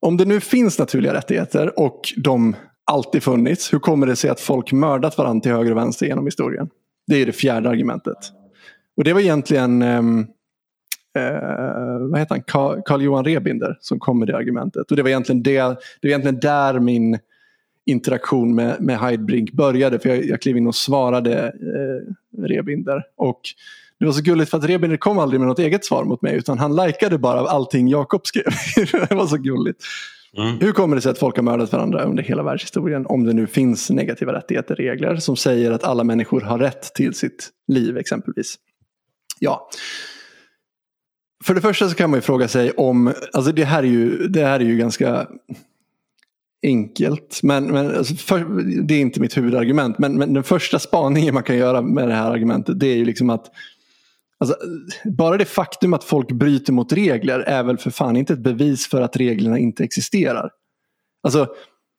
Om det nu finns naturliga rättigheter och de alltid funnits, hur kommer det sig att folk mördat varandra till höger och vänster genom historien? Det är det fjärde argumentet. Och det var egentligen ehm, eh, vad heter han? Carl, Carl Johan Rebinder som kom med det argumentet. Och det var egentligen, det, det var egentligen där min interaktion med, med Heidbrink började. För jag, jag klev in och svarade eh, Rebinder. Och det var så gulligt för att Rebinder kom aldrig med något eget svar mot mig utan han likade bara allting Jakob skrev. det var så gulligt. Mm. Hur kommer det sig att folk har mördat varandra under hela världshistorien om det nu finns negativa rättigheter, regler som säger att alla människor har rätt till sitt liv exempelvis? Ja. För det första så kan man ju fråga sig om, alltså det här är ju, det här är ju ganska enkelt, men, men alltså för, det är inte mitt huvudargument. Men, men den första spaningen man kan göra med det här argumentet det är ju liksom att Alltså, bara det faktum att folk bryter mot regler är väl för fan inte ett bevis för att reglerna inte existerar. Alltså,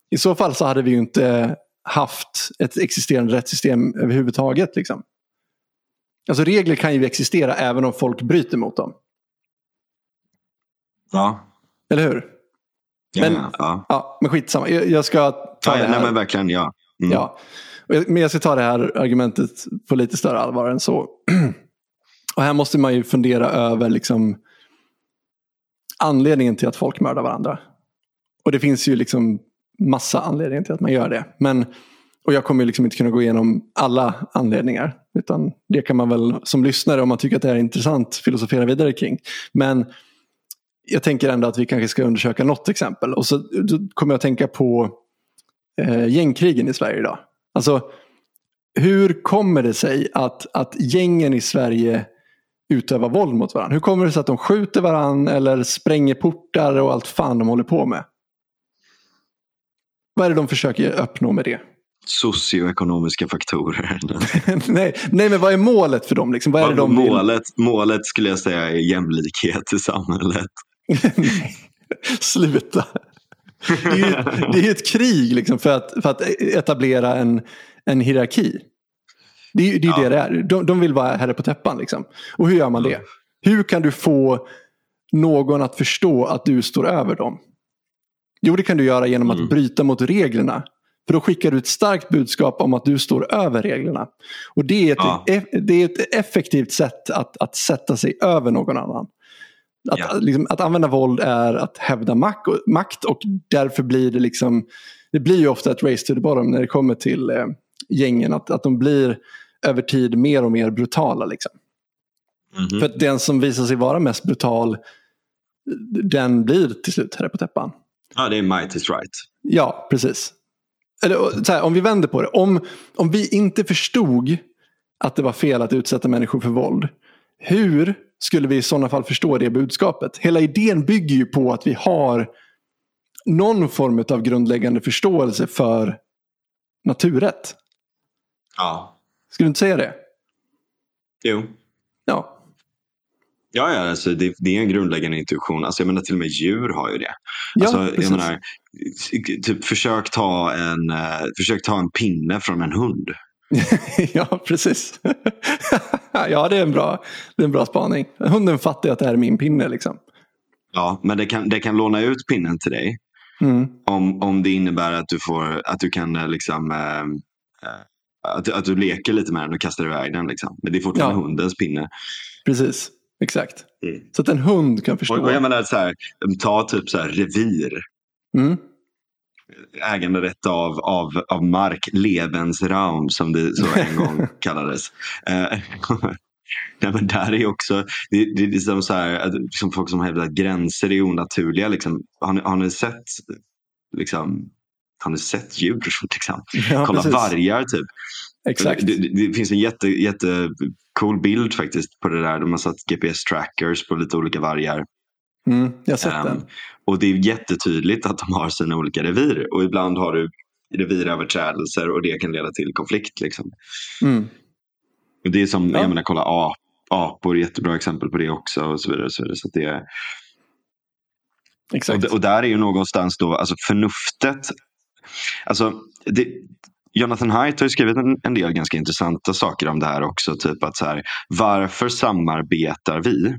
I så fall så hade vi ju inte haft ett existerande rättssystem överhuvudtaget. Liksom. Alltså regler kan ju existera även om folk bryter mot dem. ja, Eller hur? ja, Men- ja, ja. Ja, men skitsamma. Jag, jag ska ta ja, det ja, nej, här. men verkligen ja. Mm. Ja. Men jag ska ta det här argumentet på lite större allvar än så. Och här måste man ju fundera över liksom anledningen till att folk mördar varandra. Och det finns ju liksom massa anledningar till att man gör det. Men, och jag kommer ju liksom inte kunna gå igenom alla anledningar. Utan det kan man väl som lyssnare om man tycker att det här är intressant filosofera vidare kring. Men jag tänker ändå att vi kanske ska undersöka något exempel. Och så då kommer jag att tänka på eh, gängkrigen i Sverige idag. Alltså, hur kommer det sig att, att gängen i Sverige utövar våld mot varandra? Hur kommer det sig att de skjuter varandra eller spränger portar och allt fan de håller på med? Vad är det de försöker uppnå med det? Socioekonomiska faktorer. nej, nej, men vad är målet för dem? Liksom? Vad är det de vill? målet, målet skulle jag säga är jämlikhet i samhället. Nej, Sluta. Det är ju det är ett krig liksom för, att, för att etablera en, en hierarki. Det är ju det, är Ja. det är. De, de vill vara herre på täppan. Liksom. Och hur gör man det? Hur kan du få någon att förstå att du står över dem? Jo, det kan du göra genom Mm. att bryta mot reglerna. För då skickar du ett starkt budskap om att du står över reglerna. Och det är ett, Ja. eff- det är ett effektivt sätt att, att sätta sig över någon annan. Att, Ja. liksom, att använda våld är att hävda mak och, makt och därför blir det liksom det blir ju ofta ett race to the bottom när det kommer till eh, gängen. Att, att de blir över tid mer och mer brutala. Liksom. Mhm. För att den som visar sig vara mest brutal den blir till slut herre på täppan. Ja, det är might is right. Ja, precis. Eller, här, om vi vänder på det. Om, om vi inte förstod att det var fel att utsätta människor för våld. Hur skulle vi i sådana fall förstå det budskapet? Hela idén bygger ju på att vi har någon form av grundläggande förståelse för naturrätt. Ja. Skulle du inte säga det? Jo. Ja, Ja, ja alltså det, det är en grundläggande intuition. Alltså jag menar till och med djur har ju det. ja Alltså, precis. jag menar, typ, försök, ta en, eh, försök ta en pinne från en hund. ja, precis. ja, det är, en bra, det är en bra spaning. Hunden fattar ju att det här är min pinne. Liksom. Ja, men det kan, det kan låna ut pinnen till dig. Mm. Om, om det innebär att du, får, att du kan eh, liksom, eh, eh, att, att du leker lite med den och kastar iväg den. Liksom. Men det är fortfarande Ja. hundens pinne. Precis, exakt. Mm. Så att en hund kan förstå. Och, och jag menar, så här, ta typ så här, revir. Mm. äganderätt av, av, av mark, Lebensraum som det så en gång kallades. Eh, Nej, men där är också, det, det är liksom så här, att, liksom folk som hävdar att gränser är onaturliga. Liksom. Har, ni, har ni sett liksom, har ni sett djur? Liksom? Ja, Kolla precis. vargar typ. Exakt. Det, det, det finns en jätte, jätte cool bild faktiskt på det där. De har satt GPS-trackers på lite olika vargar. Mm, jag har sett Ehm, den. Och det är jättetydligt att de har sina olika revir. Och ibland har du reviröverträdelser och det kan leda till konflikt. Liksom. Mm. Och det är som, Ja. jag menar, kolla ap, apor, jättebra exempel på det också. Och så vidare. Och så vidare. Så det är, och, Exakt. d- och där är ju någonstans då, alltså förnuftet. Alltså, det, Jonathan Haidt har ju skrivit en, en del ganska intressanta saker om det här också. Typ att så här, varför samarbetar vi?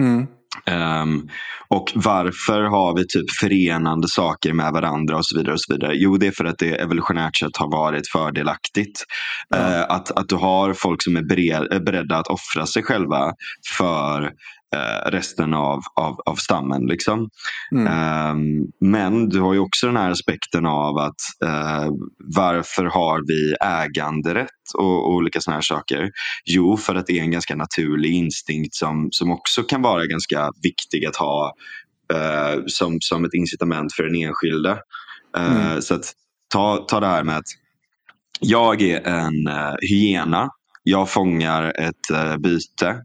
Mm. Ehm, och varför har vi typ förenande saker med varandra och så vidare. och så vidare. Jo, det är för att det evolutionärt sett har varit fördelaktigt. Ja. Eh, att, att du har folk som är bered, beredda att offra sig själva för resten av, av, av stammen. Liksom. Mm. Ehm, men du har ju också den här aspekten av att eh, varför har vi äganderätt och, och olika sådana här saker? Jo, för att det är en ganska naturlig instinkt som, som också kan vara ganska viktig att ha eh, som, som ett incitament för den enskilde. Eh, Mm. Så att ta, ta det här med att jag är en hyena. Jag fångar ett eh, byte.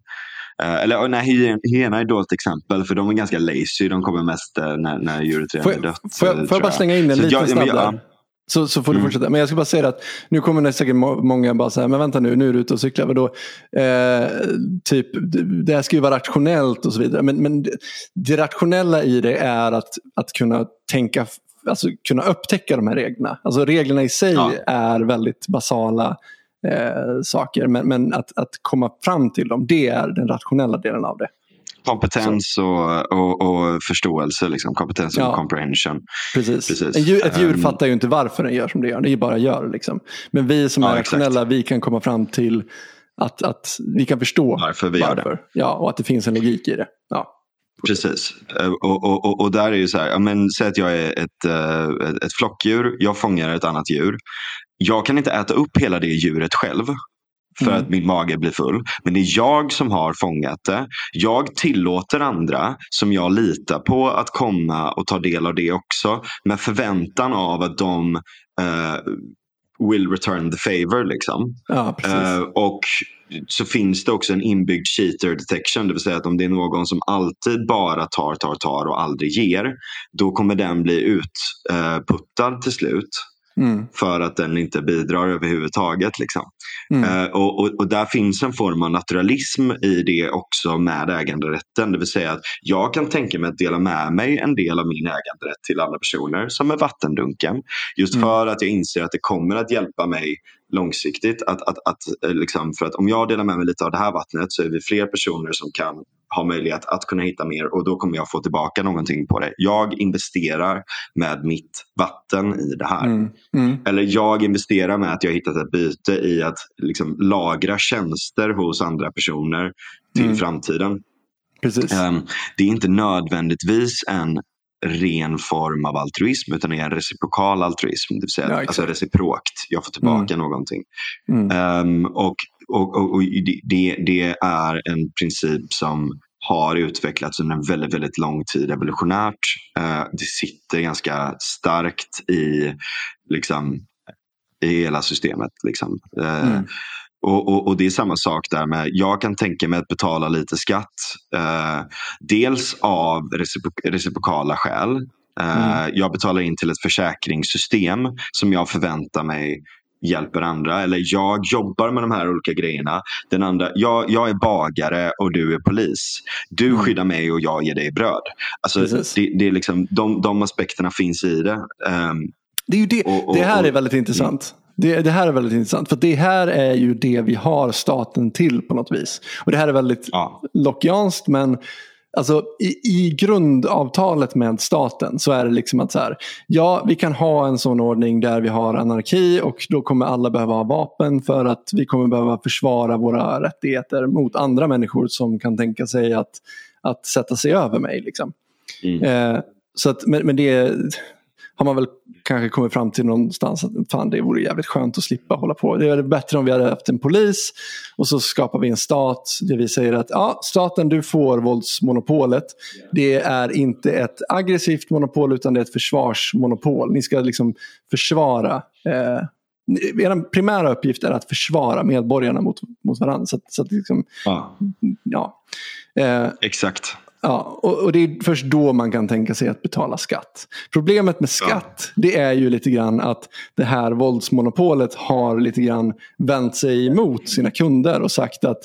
Eh, eller nej, hyen- hyena är ett exempel för de är ganska lazy. De kommer mest eh, när, när djuret redan Får är dött. får eh, jag, får tror jag bara slänga in en Så liten jag- snabb där? Så, så får du Mm. fortsätta. Men jag ska bara säga att nu kommer det säkert må- många bara säga, men vänta nu, nu är du ute och cyklar. Vadå? Eh, typ, det här ska ju vara rationellt och så vidare. Men, men det rationella i det är att, att kunna tänka, alltså kunna upptäcka de här reglerna. Alltså reglerna i sig Ja. är väldigt basala eh, saker. Men, men att, att komma fram till dem, det är den rationella delen av det. Kompetens och, och, och förståelse. Liksom. Kompetens och Ja. comprehension. Precis. Precis. Djur, ett djur Ehm. fattar ju inte varför den gör som det gör. Det är bara gör. Liksom. Men vi som Ja, är exakt. rationella, vi kan komma fram till att, att vi kan förstå Varför vi gör det. Ja, och att det finns en logik i det. Ja. Precis. Eh, Och, och, och, där är ju så här, men, säg att jag är ett, eh, ett, ett flockdjur, jag fångar ett annat djur. Jag kan inte äta upp hela det djuret själv för Mm. att min mage blir full. Men det är jag som har fångat det. Jag tillåter andra som jag litar på att komma och ta del av det också. Med förväntan av att de eh, will return the favor. Liksom. ja. Eh, och så finns det också en inbyggd cheater detection. Det vill säga att om det är någon som alltid bara tar, tar, tar och aldrig ger. Då kommer den bli utputtad till slut. Mm. för att den inte bidrar överhuvudtaget. Liksom. Mm. Eh, och, och, och där finns en form av naturalism i det också med äganderätten. Det vill säga att jag kan tänka mig att dela med mig en del av min äganderätt till andra personer som är vattendunken. Just Mm. för att jag inser att det kommer att hjälpa mig långsiktigt. Att, att, att, eh, liksom, för att om jag delar med mig lite av det här vattnet så är vi fler personer som kan ha möjlighet att kunna hitta mer och då kommer jag få tillbaka någonting på det. Jag investerar med mitt vatten i det här. Mm. Mm. Eller jag investerar med att jag har hittat ett byte i att liksom lagra tjänster hos andra personer till Mm. framtiden. Precis. Ehm, det är inte nödvändigtvis en ren form av altruism utan det är en reciprokal altruism. Det vill säga Ja, alltså reciprokt. Jag får tillbaka någonting. Mm. Ehm, och och, och, och det, det- är en princip som har utvecklats under en väldigt, väldigt lång tid evolutionärt. Eh, det sitter ganska starkt i, liksom, i hela systemet. Liksom. Eh, Mm. Och, och, och det är samma sak där med, jag kan tänka mig att betala lite skatt. Eh, dels av recipro- reciprokala skäl. Eh, Jag betalar in till ett försäkringssystem som jag förväntar mig hjälper andra. Eller jag jobbar med de här olika grejerna. Den andra, jag, jag är bagare och du är polis. Du Mm. skyddar mig och jag ger dig bröd. Alltså, det, det är liksom, de, de aspekterna finns i det. Ehm, Det, är ju det, Och- och- det här är och- väldigt intressant. Det, det här är väldigt intressant. För det här är ju det vi har staten till på något vis. Och det här är väldigt ja. lockianskt men alltså, i, i grundavtalet med staten så är det liksom att så här, ja vi kan ha en sån ordning där vi har anarki och då kommer alla behöva ha vapen för att vi kommer behöva försvara våra rättigheter mot andra människor som kan tänka sig att, att sätta sig över mig. Liksom. Mm. Eh, så att, men, men det har man väl kanske kommit fram till någonstans att fan, det vore jävligt skönt att slippa hålla på. Det är bättre om vi hade haft en polis och så skapar vi en stat där vi säger att ja, staten du får våldsmonopolet. Det är inte ett aggressivt monopol utan det är ett försvarsmonopol. Ni ska liksom försvara eh, er primära uppgift är att försvara medborgarna mot, mot varandra. Så, så att liksom, Ja, ja. Eh, exakt. Ja, och, och det är först då man kan tänka sig att betala skatt. Problemet med skatt det är ju lite grann att det här våldsmonopolet har lite grann vänt sig emot sina kunder och sagt att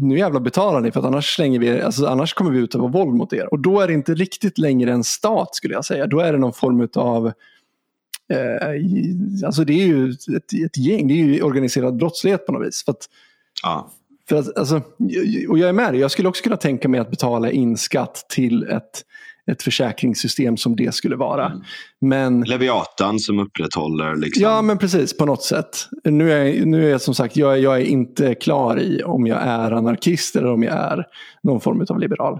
nu jävla betalar ni för att annars, slänger vi, alltså annars kommer vi utöva våld mot er. Och då är det inte riktigt längre en stat skulle jag säga. Då är det någon form av eh, alltså det är ju ett, ett gäng, det är ju organiserad brottslighet på något vis. För att Ja. För att, alltså, och jag är med dig. Jag skulle också kunna tänka mig att betala in skatt till ett, ett försäkringssystem som det skulle vara. Mm. Men, Leviatan som upprätthåller liksom. ja, men precis på något sätt. Nu är, nu är jag som sagt, jag, är- jag är inte klar i om jag är anarkist eller om jag är någon form av liberal.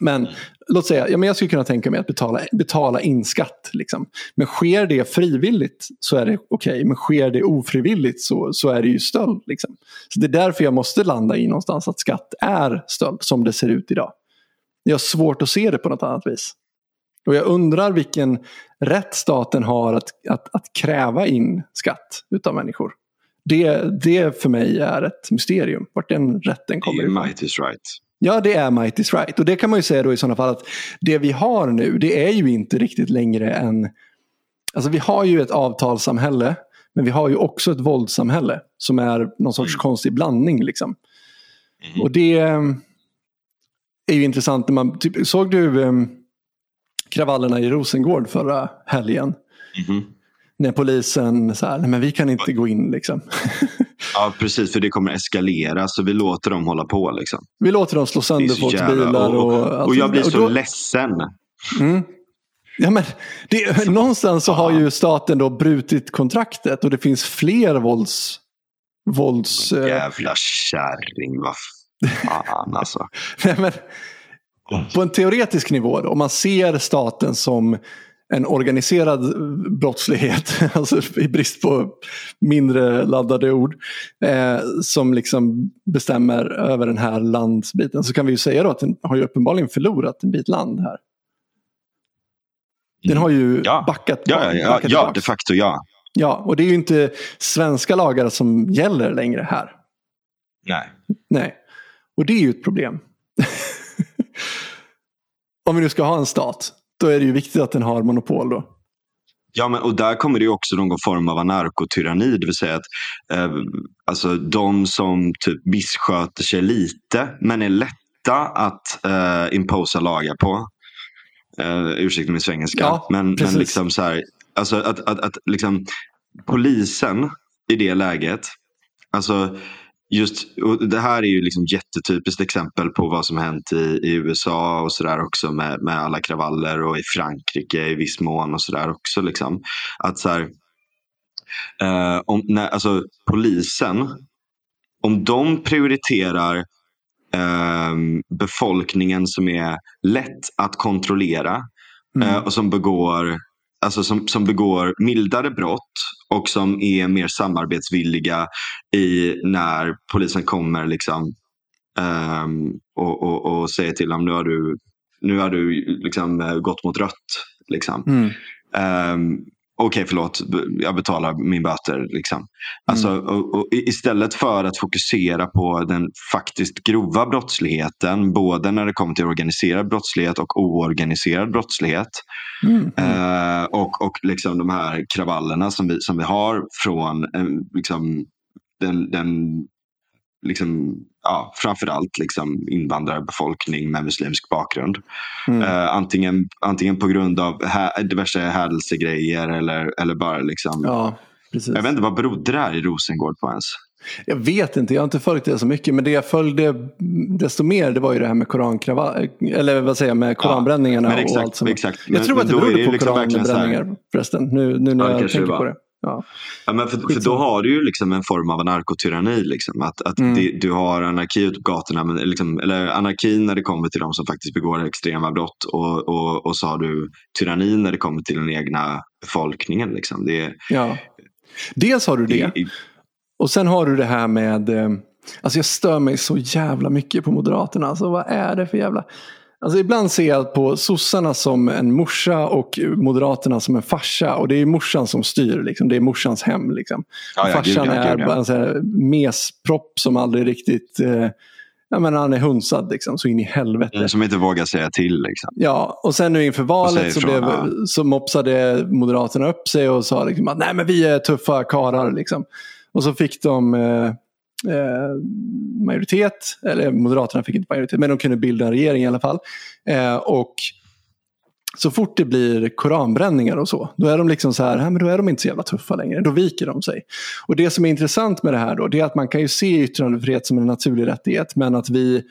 Men låt säga, ja, men jag skulle kunna tänka mig att betala, betala in skatt. Liksom. Men sker det frivilligt så är det okej. Men sker det ofrivilligt så, så är det ju stöld. Liksom. Så det är därför jag måste landa i någonstans att skatt är stöld som det ser ut idag. Jag har svårt att se det på något annat vis. Och jag undrar vilken rätt staten har att, att, att kräva in skatt utav människor. Det, det för mig är ett mysterium, vart den rätten kommer ifrån. might is right. Ja, det är might is right. Och det kan man ju säga då i sådana fall att det vi har nu, det är ju inte riktigt längre än... Alltså vi har ju ett avtalssamhälle, men vi har ju också ett våldssamhälle som är någon sorts konstig blandning. Liksom. Mhm. Och det eh, är ju intressant. När man, typ, såg du eh, kravallerna i Rosengård förra helgen? Mhm. När polisen sa, nej men vi kan inte gå in liksom. Ja, precis. För det kommer eskalera. Så vi låter dem hålla på. Liksom. Vi låter dem slå sönder folks jävla- bilar. Och, och, allt och jag blir så då- ledsen. Mm. Ja, men det, någonstans så har ju staten då brutit kontraktet och det finns fler vålds... vålds eh, Jävla kärring. Vad fan alltså. nej, men, på en teoretisk nivå, då, om man ser staten som en organiserad brottslighet, alltså i brist på mindre laddade ord, eh, som liksom bestämmer över den här landsbiten så kan vi ju säga då att den har ju uppenbarligen förlorat en bit land här. Den har ju. Ja. backat, Ja, ja, ja, backat ja tillbaks. de facto ja. Ja, och det är ju inte svenska lagar som gäller längre här. Nej. Nej, och det är ju ett problem. Om vi nu ska ha en stat, då är det ju viktigt att den har monopol då. Ja, men, och där kommer det också någon form av anarkotyranni. Det vill säga att eh, alltså, de som typ missköter sig lite men är lätta att eh, imposa lagar på. Eh, ursäkta min svengelska. Ja, men, precis. men liksom så här, alltså att, att, att liksom, polisen i det läget. Alltså just, och det här är ju liksom jättetypiskt exempel på vad som hänt i, i USA och sådär också med, med alla kravaller och i Frankrike i viss mån och sådär också. Liksom. Att så här, eh, om, när, alltså, polisen, om de prioriterar eh, befolkningen som är lätt att kontrollera Mm. eh, och som begår, alltså som, som begår mildare brott och som är mer samarbetsvilliga i när polisen kommer liksom, ehm, och, och, och säger till dem nu har du, nu har du liksom, eh, gått mot rött. Liksom. Mm. Ehm, Okej, förlåt, b- jag betalar min böter. Liksom. Alltså, och, och i- istället för att fokusera på den faktiskt grova brottsligheten, både när det kommer till organiserad brottslighet och oorganiserad brottslighet. Mm. Eh, och och liksom de här kravallerna som vi, som vi har från eh, liksom, den, den liksom, ja, framförallt liksom invandrarbefolkning med muslimsk bakgrund. Mm. Eh, antingen, antingen på grund av hä- diverse hädelsegrejer eller, eller bara liksom. Ja, precis. Jag vet inte, vad berodde det här i Rosengård på ens? Jag vet inte, jag har inte följt det så mycket. Men det jag följde desto mer det var ju det här med korankrava, eller vad säger jag, med koranbränningarna och exakt, allt som exakt. Jag tror men att det berodde det på liksom här- koranbränningar förresten. Nu, nu när Ja, jag tänker på det. Ja. Ja, men för, för då har du ju liksom en form av anarkotyranni. Liksom. Att, att Mm. det, du har anarki ute på gatorna, men liksom, eller anarki när det kommer till de som faktiskt begår extrema brott. Och, och, och så har du tyranni när det kommer till den egna befolkningen. Liksom. Det, Ja. Dels har du det. det, Och sen har du det här med, eh, alltså jag stör mig så jävla mycket på Moderaterna. Alltså vad är det för jävla... Alltså ibland ser jag på sossarna som en morsa och Moderaterna som en farsa. Och det är morsan som styr, liksom. det är morsans hem. Liksom. Ja, ja, Farsan gud, ja, är gud, bara en sån här mespropp som aldrig riktigt... Eh, ja, men han är hunsad liksom, så in i helvete. som inte vågar säga till. Liksom. Ja, och sen nu inför valet så, blev, så mopsade Moderaterna upp sig och sa liksom att nej men vi är tuffa karar liksom. Och så fick de eh, eh, majoritet, eller Moderaterna fick inte majoritet, men de kunde bilda en regering i alla fall. Eh, och så fort det blir koranbränningar och så, då är de liksom så här, men då är de inte så jävla tuffa längre, då viker de sig. Och det som är intressant med det här då, det är att man kan ju se yttrandefrihet som en naturlig rättighet, men att vi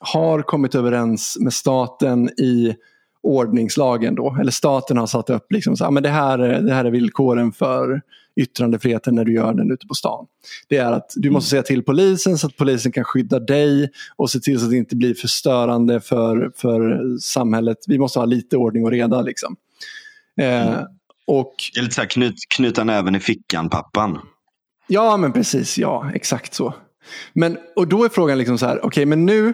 har kommit överens med staten i ordningslagen då, eller staten har satt upp liksom så här, men det här, det här är villkoren för yttrandefriheten när du gör den ute på stan. Det är att du måste säga till polisen så att polisen kan skydda dig och se till så att det inte blir förstörande för, för samhället. Vi måste ha lite ordning och reda liksom. Eh, och Det är lite så här, knut, knuta näven i fickan, pappan. Ja, men precis. Ja, exakt så. Men, och då är frågan liksom så här, okej, men nu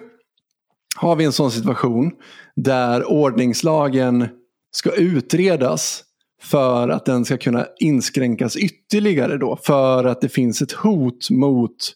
har vi en sån situation där ordningslagen ska utredas för att den ska kunna inskränkas ytterligare då. För att det finns ett hot mot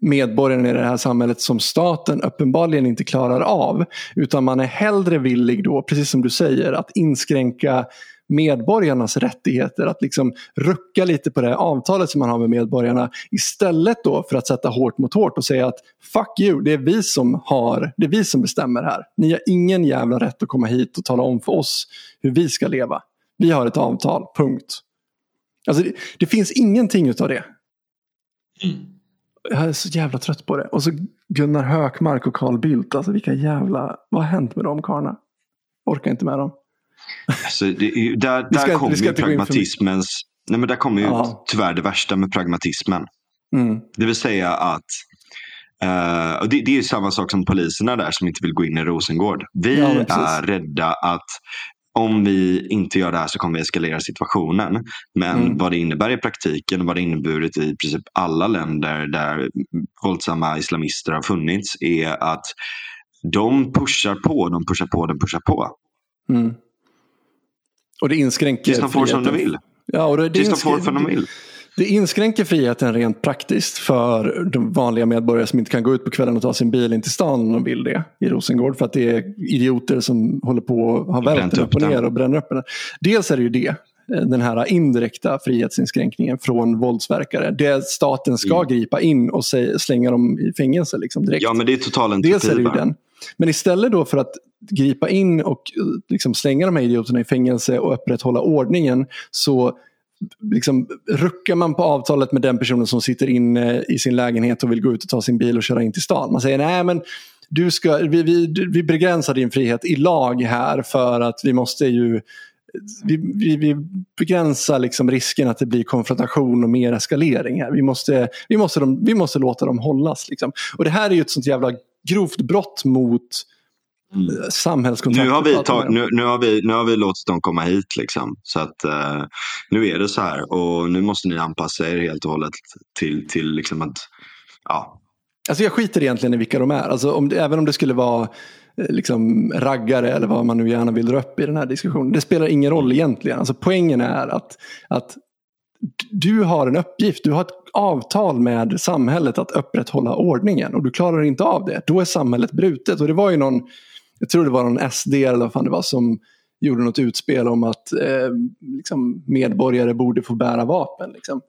medborgarna i det här samhället som staten uppenbarligen inte klarar av. Utan man är hellre villig då, precis som du säger, att inskränka medborgarnas rättigheter. Att liksom rucka lite på det här avtalet som man har med medborgarna. Istället då för att sätta hårt mot hårt och säga att fuck you, det är vi som har, det är vi som bestämmer här. Ni har ingen jävla rätt att komma hit och tala om för oss hur vi ska leva. Vi har ett avtal, punkt. Alltså det, det finns ingenting utav det. Jag är så jävla trött på det. Och så Gunnar Hökmark och Carl Bildt. Alltså vilka jävla... Vad har hänt med de karlarna? Orkar inte med dem. Alltså, är där ska där kommer ju pragmatismens... Nej, men där kommer ju tyvärr det värsta med pragmatismen. Mm. Det vill säga att eh, och det, det är ju samma sak som poliserna där som inte vill gå in i Rosengård. Vi Ja, är rädda att om vi inte gör det här så kommer vi eskalera situationen. Men Mm. vad det innebär i praktiken och vad det inneburit i princip alla länder där våldsamma islamister har funnits är att de pushar på, de pushar på, de pushar på. Mm. Och det inskränker Tills de får som de vill. Ja, och det, det, Tills de får som de vill. Det inskränker friheten rent praktiskt för de vanliga medborgare som inte kan gå ut på kvällen och ta sin bil in till stan om de vill det i Rosengård. För att det är idioter som håller på att ha Bränt vält upp och ner och bränner upp den. Dels är det ju det. eh, den här indirekta frihetsinskränkningen från våldsverkare. Det staten ska Mm. gripa in och slänga dem i fängelse liksom, direkt. Ja, men det är total entropi. Dels är det ju den. Men istället då för att gripa in och eh, liksom slänga de här idioterna i fängelse och upprätthålla ordningen så liksom ruckar man på avtalet med den personen som sitter inne i sin lägenhet och vill gå ut och ta sin bil och köra in till stan. Man säger nej men du ska, vi, vi, vi begränsar din frihet i lag här för att vi måste ju vi, vi, vi begränsar liksom risken att det blir konfrontation och mer eskalering här. Vi måste, vi måste, de, vi måste låta dem hållas. Liksom. Och det här är ju ett sånt jävla grovt brott mot Samhällskontraktet. Nu har, vi tag, nu, nu, har vi, nu har vi låtit dem komma hit. Liksom. Så att eh, nu är det så här. Och nu måste ni anpassa er helt och hållet till, till liksom att ja, Alltså jag skiter egentligen i vilka de är. Alltså om även om det skulle vara eh, liksom raggare eller vad man nu gärna vill dra upp i den här diskussionen. Det spelar ingen roll egentligen. Alltså poängen är att, att du har en uppgift. Du har ett avtal med samhället att upprätthålla ordningen och du klarar inte av det. Då är samhället brutet. Och det var ju någon, jag tror det var någon SD eller vad fan det var som gjorde något utspel om att eh, liksom medborgare borde få bära vapen. Liksom.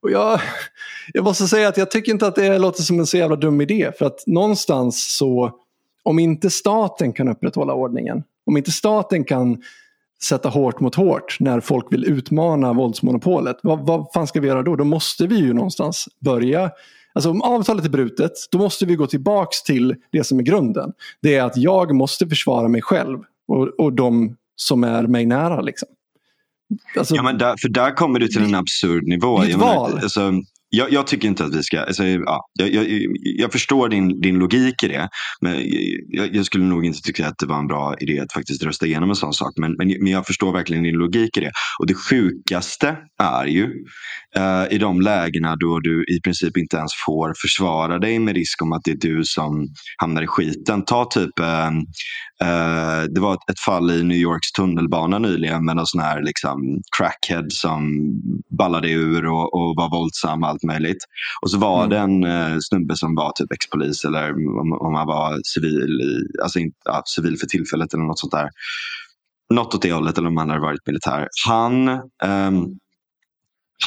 Och jag, jag måste säga att jag tycker inte att det låter som en så jävla dum idé. För att någonstans så, om inte staten kan upprätthålla ordningen, om inte staten kan sätta hårt mot hårt när folk vill utmana våldsmonopolet, vad, vad fan ska vi göra då? Då måste vi ju någonstans börja Alltså om avtalet är brutet, då måste vi gå tillbaks till det som är grunden. Det är att jag måste försvara mig själv och, och de som är mig nära. Liksom. Alltså, Ja, men där, för där kommer du till en absurd nivå. Ett Jag menar, val. Alltså, jag, jag tycker inte att vi ska... Alltså, ja, jag, jag, jag förstår din, din logik i det. Men jag, jag skulle nog inte tycka att det var en bra idé att faktiskt rösta igenom en sån sak. Men, men, men jag förstår verkligen din logik i det. Och det sjukaste är ju eh, i de lägena då du i princip inte ens får försvara dig med risk om att det är du som hamnar i skiten. Ta typ eh, eh, det var ett, ett fall i New Yorks tunnelbana nyligen med någon sån här liksom, crackhead som ballade ur och, och var våldsam Allt allt möjligt. Och så var Mm. det en eh, snubbe som var typ ex-polis eller om, om han var civil, i, alltså inte, ja, civil för tillfället eller något sånt där. Något åt det hållet eller om han hade varit militär. Han ehm,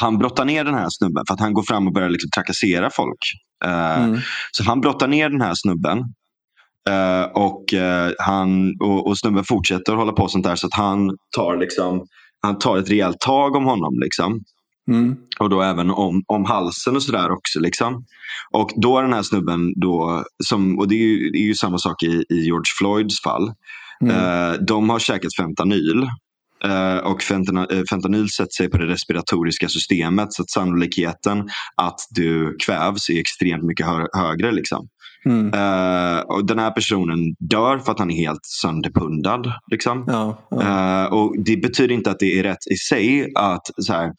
han brottar ner den här snubben för att han går fram och börjar liksom trakassera folk. Eh, mm, så han brottar ner den här snubben. Eh, och, eh, han, och, och snubben fortsätter hålla på sånt där så att han tar, liksom, han tar ett rejält tag om honom. Liksom. Mm, Och då även om, om halsen och sådär också. Liksom. Och då är den här snubben, då, som, och det är, ju, det är ju samma sak i, i George Floyds fall. mm, Eh, de har käkat fentanyl. Eh, och fentanyl, eh, fentanyl sätter sig på det respiratoriska systemet så att sannolikheten att du kvävs är extremt mycket hö- högre. Liksom. Mm. Eh, och den här personen dör för att han är helt sönderpundad. Liksom. Ja, ja. Eh, och Det betyder inte att det är rätt i sig att så här,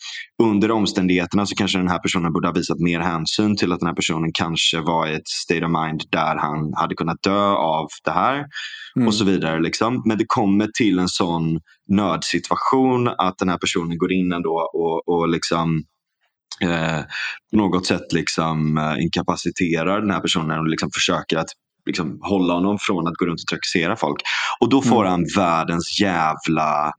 under omständigheterna så kanske den här personen borde ha visat mer hänsyn till att den här personen kanske var i ett state of mind där han hade kunnat dö av det här Mm. och så vidare. Liksom. Men det kommer till en sån nödsituation att den här personen går in ändå och, och liksom eh, på något sätt liksom, eh, inkapaciterar den här personen och liksom försöker att liksom, hålla honom från att gå runt och trakassera folk. Och då får Mm. han världens jävla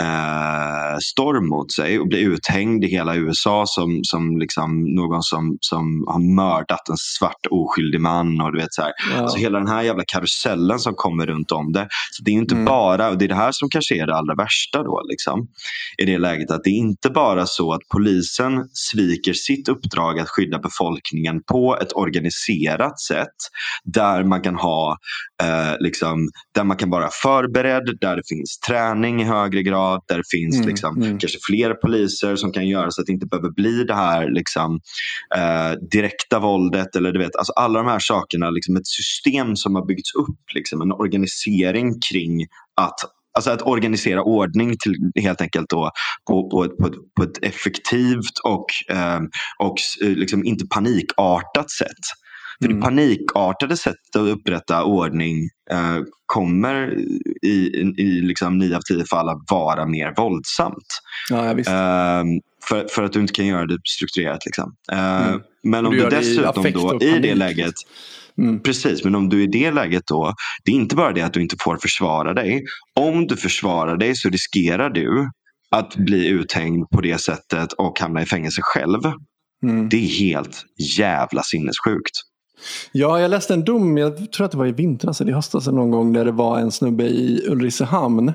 eh, storm mot sig och blir uthängd i hela USA som, som liksom någon som, som har mördat en svart oskyldig man. Och du vet, så här. Ja. Alltså hela den här jävla karusellen som kommer runt om det. Så det är inte Mm. bara, och det är det här som kanske är det allra värsta då, liksom, i det läget. Att det är inte bara så att polisen sviker sitt uppdrag att skydda befolkningen på ett organiserat sätt. Där man kan ha, eh, liksom, där man kan vara förberedd, där det finns träning i högre grad, där det finns Mm, liksom, mm. kanske fler poliser som kan göra så att det inte behöver bli det här liksom, eh, direkta våldet. Eller, du vet, alltså alla de här sakerna, liksom ett system som har byggts upp, liksom, en organisering kring att Alltså att organisera ordning till helt enkelt då på, på, ett, på, ett, på ett effektivt och, eh, och eh, liksom inte panikartat sätt. För Mm. det panikartade sättet att upprätta ordning eh, kommer i, i, i liksom nio av tio fall att vara mer våldsamt. Ja, ja. Eh, för, för att du inte kan göra det strukturerat. Liksom. Eh, Mm. Men om du du i dessutom affekt då i det läget Mm. Precis, men om du i det läget då, det är inte bara det att du inte får försvara dig. Om du försvarar dig så riskerar du att bli uthängd på det sättet och hamna i fängelse själv. Mm. Det är helt jävla sinnessjukt. Ja, jag läste en dom, jag tror att det var i vintras eller i höstas någon gång, där det var en snubbe i Ulricehamn.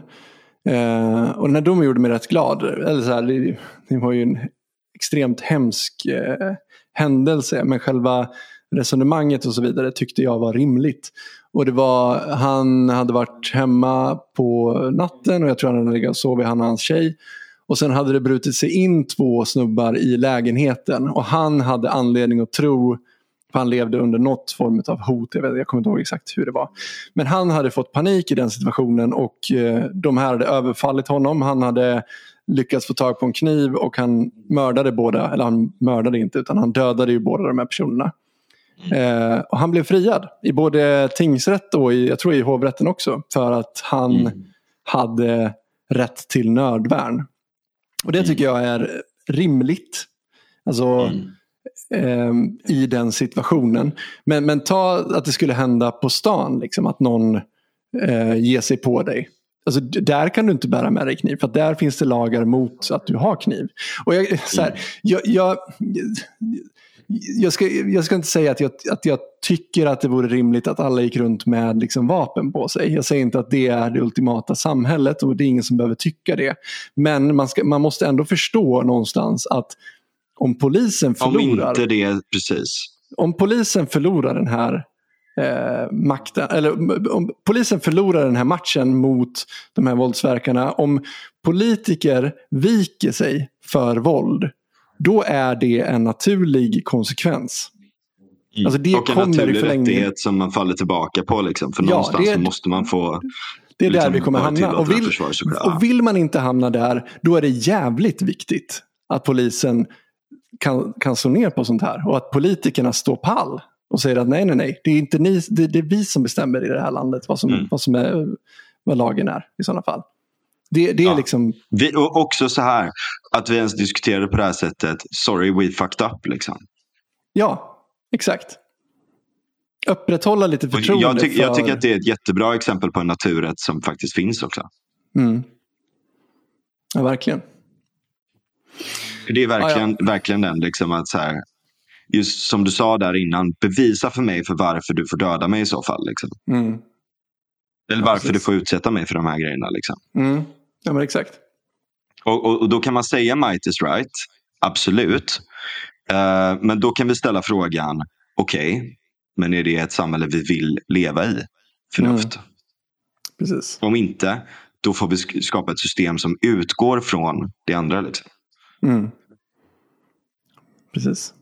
Eh, och den här domen gjorde mig rätt glad. Eller så här, det, det var ju en extremt hemsk eh, händelse, men själva resonemanget och så vidare tyckte jag var rimligt. Och det var, han hade varit hemma på natten och jag tror han hade legat och sovit, han och hans tjej. Och sen hade det brutit sig in två snubbar i lägenheten och han hade anledning att tro han levde under något form av hot. Jag, vet, jag kommer inte ihåg exakt hur det var. Men han hade fått panik i den situationen och eh, de här hade överfallit honom. Han hade lyckats få tag på en kniv och han mördade båda, eller han mördade inte utan han dödade ju båda de här personerna. Eh, och han blev friad i både tingsrätt och i, jag tror i hovrätten också för att han Mm. hade rätt till nödvärn. Och det tycker jag är rimligt. Alltså Mm. Ehm, i den situationen. Men, men ta att det skulle hända på stan, liksom, att någon eh, ger sig på dig. Alltså, där kan du inte bära med dig kniv för där finns det lagar mot att du har kniv. Och jag, så här, jag, jag, jag, ska, jag ska inte säga att jag, att jag tycker att det vore rimligt att alla gick runt med liksom vapen på sig. Jag säger inte att det är det ultimata samhället och det är ingen som behöver tycka det. Men man, ska, man måste ändå förstå någonstans att om polisen Om förlorar inte det, precis. om polisen förlorar den här eh, makten, eller om polisen förlorar den här matchen mot de här våldsverkarna, om politiker viker sig för våld, då är det en naturlig konsekvens. Alltså det och en naturlig rättighet som man faller tillbaka på. Liksom. För Ja, någonstans är- måste man få Det är där liksom, vi kommer hamna. Och vill, och vill man inte hamna där, då är det jävligt viktigt att polisen kan, kan slå ner på sånt här. Och att politikerna står pall och säger att nej, nej, nej, det är, inte ni, det, det är vi som bestämmer i det här landet vad, som, Mm. vad, som är, vad lagen är i sådana fall. Det, det är Ja. liksom, Vi, och också så här, att vi ens diskuterade på det här sättet. Sorry, we fucked up. Liksom. ja, exakt. Upprätthålla lite förtroende jag, tyck, för... jag tycker att det är ett jättebra exempel på en naturrätt som faktiskt finns också. Mm. Ja, verkligen. Det är verkligen, verkligen den, liksom att så här, just som du sa där innan, bevisa för mig för varför du får döda mig i så fall. Liksom. Mm. Eller Ja, varför precis. du får utsätta mig för de här grejerna. Liksom. Mm. Ja, men exakt. Och, och, och då kan man säga might is right, absolut. Eh, men då kan vi ställa frågan, okej, men är det ett samhälle vi vill leva i? Förnuft. Precis. Om inte, då får vi sk- skapa ett system som utgår från det andra. Liksom. Mm. Precis.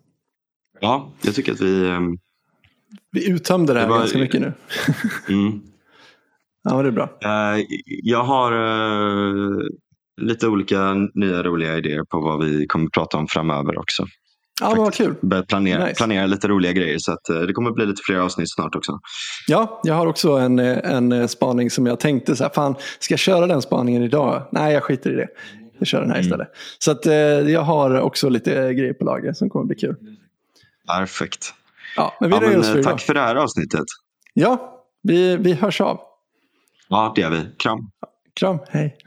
Ja, jag tycker att vi... ehm, Vi uttömde det här Det var- ganska mycket nu. mm. Ja, det är bra. Eh, jag har eh, lite olika nya roliga idéer på vad vi kommer prata om framöver också. Ja, men vad kul. Börjat planera, Nice. planera lite roliga grejer så att, eh, det kommer bli lite fler avsnitt snart också. Ja, jag har också en, en spaning som jag tänkte så här, fan, ska jag köra den spaningen idag? Nej, jag skiter i det. Jag kör den här Mm. istället. Så att, eh, jag har också lite grejer på lager som kommer bli kul. Perfekt. Ja, men vi Ja, men, oss eh, för idag. tack för det här avsnittet. Ja, vi, vi hörs av. Ja, det gör vi. Kram. Kram, hej.